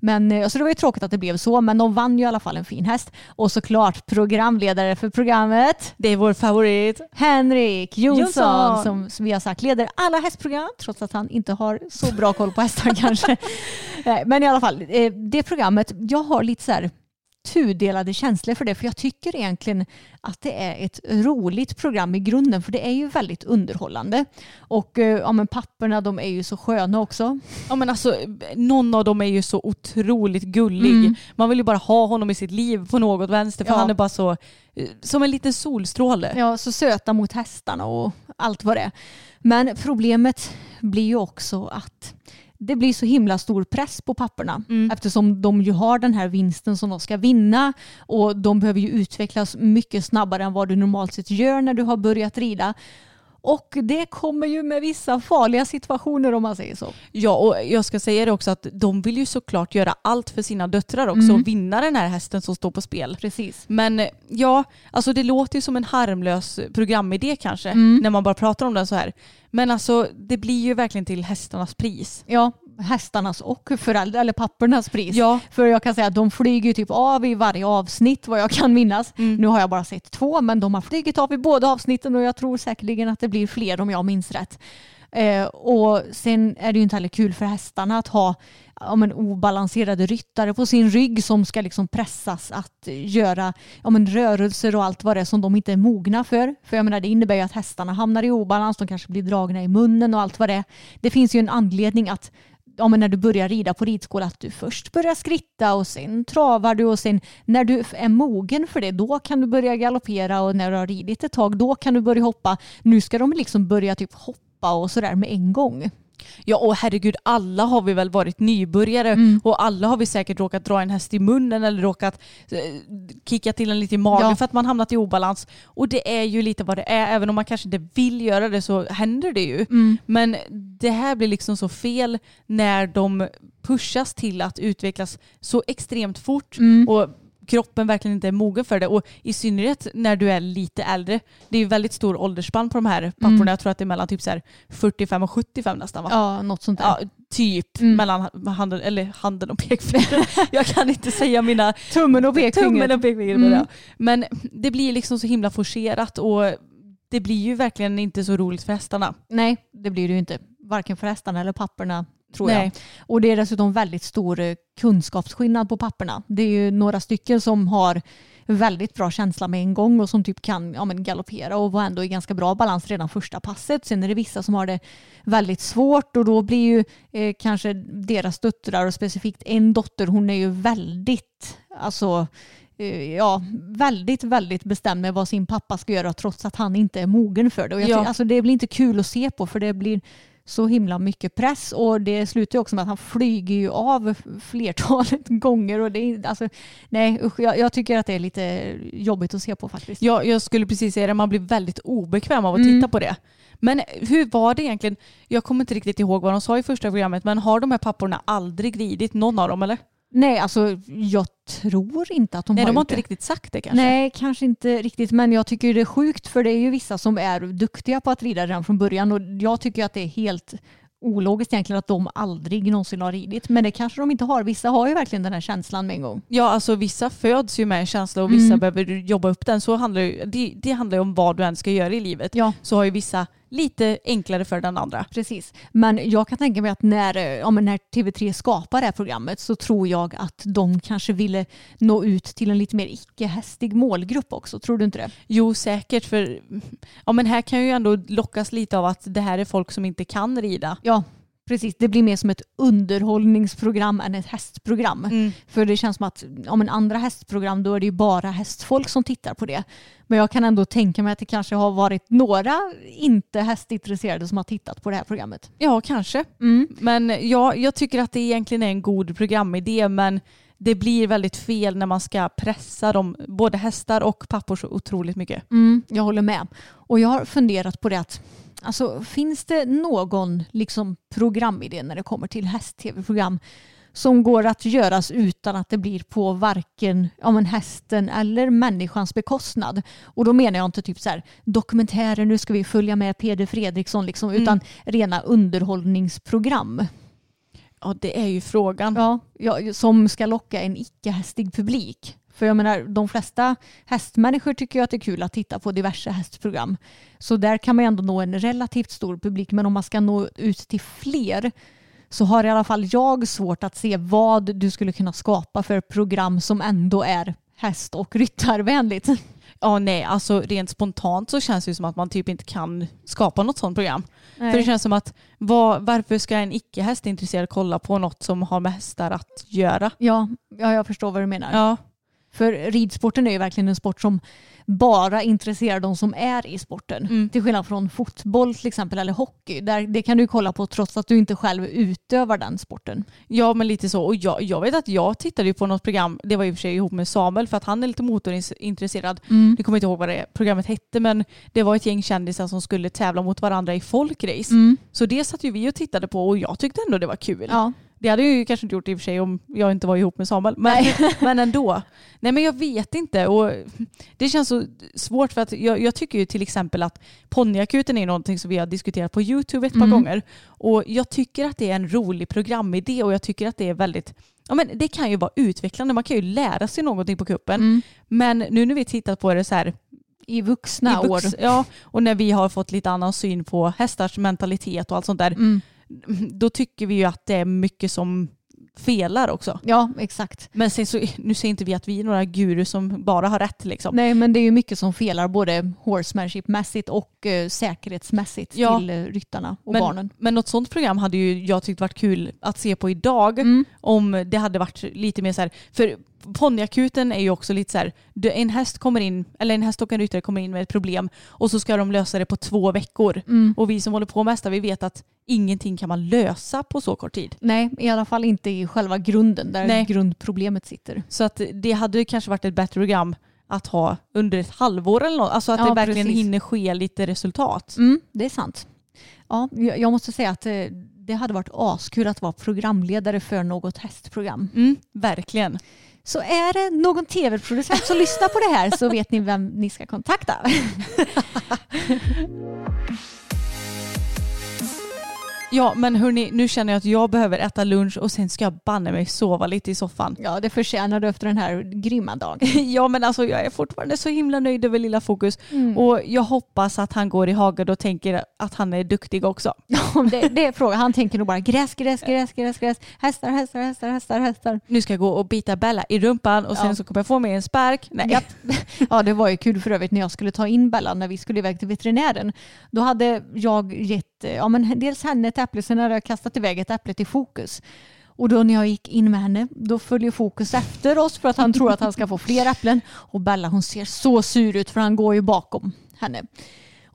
Men eh, alltså det var ju tråkigt att det blev så, men de vann ju i alla fall en fin häst. Och såklart programledare för programmet, Det är vår favorit. Henrik Jonsson, Jonsson. som, som vi har sagt leder alla hästprogram, trots att han inte har så bra koll på hästar kanske. Men i alla fall, eh, det programmet, jag har lite så här tudelade känslor för det, för jag tycker egentligen att det är ett roligt program i grunden, för det är ju väldigt underhållande. Och eh, ja, men papperna, de är ju så sköna också. Ja men alltså någon av dem är ju så otroligt gullig. Mm. Man vill ju bara ha honom i sitt liv på något vänster för Ja. han är bara så eh, som en liten solstråle. Ja, så söta mot hästarna och allt vad det är. Men problemet blir ju också att det blir så himla stor press på papperna Mm. eftersom de ju har den här vinsten som de ska vinna och de behöver ju utvecklas mycket snabbare än vad du normalt sett gör när du har börjat rida. Och det kommer ju med vissa farliga situationer om man säger så. Ja och jag ska säga det också att de vill ju såklart göra allt för sina döttrar också och vinna den här hästen som står på spel. Precis. Men ja, alltså det låter ju som en harmlös programidé kanske Mm. när man bara pratar om den så här. Men alltså det blir ju verkligen till hästarnas pris. Ja, hästarnas och föräldrar eller pappernas pris. Ja. För jag kan säga att de flyger typ av i varje avsnitt vad jag kan minnas. Nu har jag bara sett två men de har flugit av i båda avsnitten och jag tror säkerligen att det blir fler om jag minns rätt. Eh, och sen är det ju inte heller kul för hästarna att ha ja, men, obalanserade ryttare på sin rygg som ska liksom pressas att göra ja, men, rörelser och allt vad det är som de inte är mogna för. För jag menar det innebär ju att hästarna hamnar i obalans, de kanske blir dragna i munnen och allt vad det är. Det finns ju en anledning att ja, men när du börjar rida på ridskola att du först börjar skritta och sen travar du och sen när du är mogen för det då kan du börja galoppera och när du har ridit ett tag då kan du börja hoppa. Nu ska de liksom börja typ hoppa och sådär med en gång. Ja och herregud alla har vi väl varit nybörjare Mm. och alla har vi säkert råkat dra en häst i munnen eller råkat eh, kicka till en lite i magen Ja. för att man hamnat i obalans. Och det är ju lite vad det är. Även om man kanske inte vill göra det så händer det ju. Mm. Men det här blir liksom så fel när de pushas till att utvecklas så extremt fort Mm. och kroppen verkligen inte är mogen för det. Och i synnerhet när du är lite äldre. Det är ju väldigt stor åldersspann på de här papporna. Mm. Jag tror att det är mellan typ så här 45 och 75 nästan va? Ja, något sånt där. Ja, typ Mm. mellan handen, eller handen och pekfingret. Jag kan inte säga mina Tummen och pekfingret. tummen och pekfingret. Mm. Mm. Men det blir liksom så himla forcerat och det blir ju verkligen inte så roligt för hästarna. Nej, det blir det ju inte. Varken för hästarna eller papperna tror Nej. jag. Och det är dessutom väldigt stor eh, kunskapsskillnad på papperna. Det är ju några stycken som har väldigt bra känsla med en gång och som typ kan ja, men galoppera och vara ändå i ganska bra balans redan första passet. Sen är det vissa som har det väldigt svårt och då blir ju eh, kanske deras döttrar och specifikt en dotter, hon är ju väldigt, alltså eh, ja, väldigt, väldigt bestämd med vad sin pappa ska göra trots att han inte är mogen för det. Och jag Ja. ty- alltså, det blir inte kul att se på för det blir så himla mycket press och det slutar ju också med att han flyger ju av flertalet gånger och det är alltså nej usch, jag, jag tycker att det är lite jobbigt att se på faktiskt. Ja, jag skulle precis säga det, man blir väldigt obekväm av att Mm. titta på det. Men hur var det egentligen? Jag kommer inte riktigt ihåg vad de sa i första programmet, men har de här papporna aldrig ridit någon av dem eller? Nej, alltså jag tror inte att de Nej, har de har inte det. riktigt sagt det kanske. Nej, kanske inte riktigt. Men jag tycker det är sjukt för det är ju vissa som är duktiga på att rida redan från början och jag tycker att det är helt ologiskt egentligen att de aldrig någonsin har ridit. Men det kanske de inte har. Vissa har ju verkligen den här känslan med en gång. Ja, alltså vissa föds ju med en känsla och vissa Mm. behöver jobba upp den. Så handlar det, det handlar ju om vad du än ska göra i livet. Ja. Så har ju vissa lite enklare för den andra. Precis. Men jag kan tänka mig att när, ja, när TV3 skapar det här programmet så tror jag att de kanske ville nå ut till en lite mer icke-hästig målgrupp också. Tror du inte det? Jo, säkert. För ja, men här kan ju ändå lockas lite av att det här är folk som inte kan rida. Ja, precis. Det blir mer som ett underhållningsprogram än ett hästprogram. Mm. För det känns som att om en andra hästprogram då är det ju bara hästfolk som tittar på det. Men jag kan ändå tänka mig att det kanske har varit några inte hästintresserade som har tittat på det här programmet. Ja, kanske. Mm. Men ja, jag tycker att det egentligen är en god programidé men det blir väldigt fel när man ska pressa dem, både hästar och pappor så otroligt mycket. Mm, jag håller med. Och jag har funderat på det att alltså, finns det någon liksom, programidé när det kommer till häst-tv-program som går att göras utan att det blir på varken ja, men hästen eller människans bekostnad. Och då menar jag inte typ så här dokumentärer, nu ska vi följa med Peder Fredriksson, liksom, utan rena underhållningsprogram. Ja, det är ju frågan. Ja, ja, som ska locka en icke-hästig publik. För jag menar, de flesta hästmänniskor tycker ju att det är kul att titta på diverse hästprogram. Så där kan man ju ändå nå en relativt stor publik. Men om man ska nå ut till fler så har i alla fall jag svårt att se vad du skulle kunna skapa för program som ändå är häst och ryttarvänligt. Ja, nej, alltså rent spontant så känns det som att man typ inte kan skapa något sånt program. Nej. För det känns som att vad, varför ska en icke hästintresserad kolla på något som har med hästar att göra? Ja, ja, jag förstår vad du menar. Ja, För ridsporten är ju verkligen en sport som bara intresserar de som är i sporten. Mm. Till skillnad från fotboll till exempel eller hockey. Där, det kan du kolla på trots att du inte själv utövar den sporten. ja men lite så. Och jag, jag vet att jag tittade på något program, det var i och för sig ihop med Samuel för att han är lite motorintresserad. Jag kommer inte ihåg vad det programmet hette men det var ett gäng kändisar som skulle tävla mot varandra i folkrace. Så det satt ju vi och tittade på och jag tyckte ändå det var kul. Ja. Det hade jag ju kanske inte gjort i och för sig om jag inte var ihop med Samuel. Men, men ändå. Nej men jag vet inte. Och det känns så svårt för att jag, jag tycker ju till exempel att ponnyakuten är någonting som vi har diskuterat på YouTube ett par gånger. Och jag tycker att det är en rolig programidé och jag tycker att det är väldigt Ja, men det kan ju vara utvecklande, man kan ju lära sig någonting på kuppen. Men nu när vi tittat på det så här I vuxna i år. vux- Ja, och när vi har fått lite annan syn på hästars mentalitet och allt sånt där, Mm. Då tycker vi ju att det är mycket som felar också. Ja, exakt. Men sen så, nu säger inte vi att vi är några gurus som bara har rätt liksom. Nej, men det är ju mycket som felar både horsemanship-mässigt och eh, säkerhetsmässigt Ja. till eh, ryttarna och men, barnen. men något sånt program hade ju jag tyckt varit kul att se på idag Mm. om det hade varit lite mer så här, för ponnyakuten är ju också lite så här, en häst kommer in, eller en häst och en ryttare kommer in med ett problem och så ska de lösa det på två veckor. Mm. Och vi som håller på med hästar, vi vet att ingenting kan man lösa på så kort tid. Nej, i alla fall inte i själva grunden där Nej. grundproblemet sitter. Så att det hade kanske varit ett bättre program att ha under ett halvår eller något. Alltså att Ja, det verkligen precis. hinner ske lite resultat. Mm, det är sant. Ja, jag måste säga att eh, det hade varit askul att vara programledare för något hästprogram. Mm, verkligen. Så är det någon tv-producent som lyssnar på det här så vet ni vem ni ska kontakta. Ja men hörni, nu känner jag att jag behöver äta lunch och sen ska jag banne mig sova lite i soffan. Ja, det förtjänar du efter den här grymma dagen. Ja men alltså jag är fortfarande så himla nöjd över lilla Fokus. Mm. Och jag hoppas att han går i hagen och tänker att han är duktig också. Det, det är frågan. Han tänker nog bara gräs, gräs, gräs, gräs, gräs. Hästar, hästar, hästar, hästar, hästar. Nu ska jag gå och bita Bella i rumpan och sen Ja. så kommer jag få mig en spark. Nej. Japp. Ja, det var ju kul för övrigt när jag skulle ta in Bella när vi skulle iväg till veterinären. Då hade jag gett eh, ja, men dels henne ett äpple, sen hade jag kastat iväg ett äpple till Fokus. Och då när jag gick in med henne, då följer Fokus efter oss för att han tror att han ska få fler äpplen. Och Bella hon ser så sur ut för han går ju bakom henne.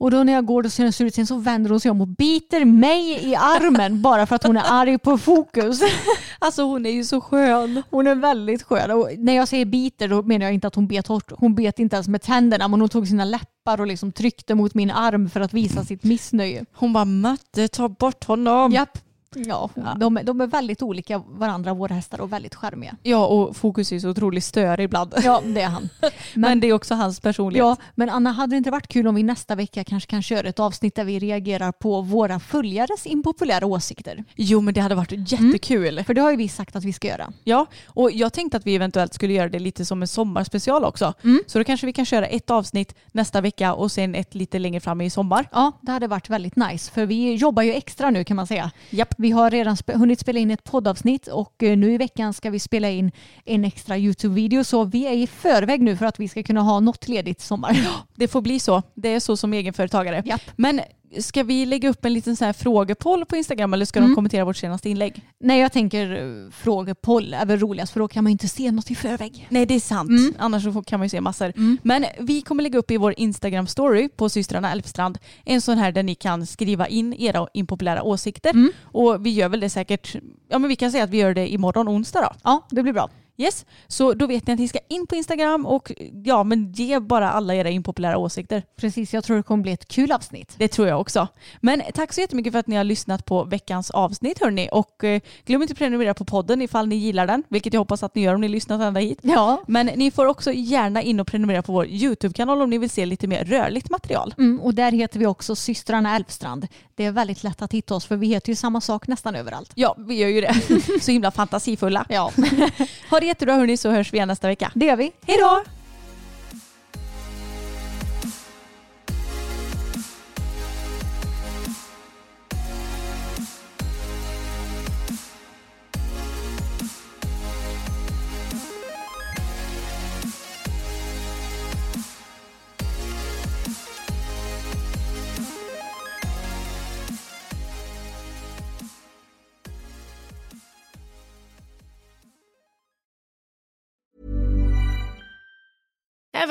Och då när jag går då ser hon sur ut, så vänder hon sig om och biter mig i armen bara för att hon är arg på Fokus. Alltså hon är ju så skön. Hon är väldigt skön. Och när jag säger biter då menar jag inte att hon bet hårt. Hon bet inte ens med tänderna men hon tog sina läppar och liksom tryckte mot min arm för att visa sitt missnöje. Hon bara Matte ta bort honom. Japp. Ja, de, är- de är väldigt olika varandra våra hästar och väldigt charmiga. Ja och Fokus är så otroligt störig ibland. Ja, det är han. Men, det är också hans personlighet. Ja, men Anna, hade det inte varit kul om vi nästa vecka kanske kan köra ett avsnitt där vi reagerar på våra följares impopulära åsikter? Jo men det hade varit jättekul. För det har ju vi sagt att vi ska göra. Ja, och jag tänkte att vi eventuellt skulle göra det lite som en sommarspecial också. Så då kanske vi kan köra ett avsnitt nästa vecka och sen ett lite längre fram i sommar. Ja, det hade varit väldigt nice. För vi jobbar ju extra nu kan man säga. Japp. Vi har redan spe- hunnit spela in ett poddavsnitt och eh, nu i veckan ska vi spela in en extra YouTube-video. Så vi är i förväg nu för att vi ska kunna ha något ledigt sommar. Det får bli så. Det är så som egenföretagare. Japp. Men ska vi lägga upp en liten här frågepoll på Instagram eller ska de kommentera vårt senaste inlägg? Nej, jag tänker eh, frågepoll är väl roligast för då kan man ju inte se något i förväg. Nej det är sant. Annars så får- kan man ju se massor. Men vi kommer lägga upp i vår Instagram story på systrarna Elfstrand en sån här där ni kan skriva in era impopulära åsikter. Och vi gör väl det säkert, ja men vi kan säga att vi gör det imorgon onsdag då. Ja, det blir bra. Yes, så då vet ni att ni ska in på Instagram och ja, men ge bara alla era impopulära åsikter. Precis, jag tror det kommer bli ett kul avsnitt. Det tror jag också. Men tack så jättemycket för att ni har lyssnat på veckans avsnitt hörni och eh, glöm inte att prenumerera på podden ifall ni gillar den, vilket jag hoppas att ni gör om ni lyssnat ända hit. Ja. Men ni får också gärna in och prenumerera på vår YouTube-kanal om ni vill se lite mer rörligt material. Mm, och där heter vi också systrarna Älvstrand. Det är väldigt lätt att hitta oss för vi heter ju samma sak nästan överallt. Ja, vi gör ju det. Så himla fantasifulla. Ja, Ha det jättebra hörni så hörs vi igen nästa vecka. det gör vi. Hej då!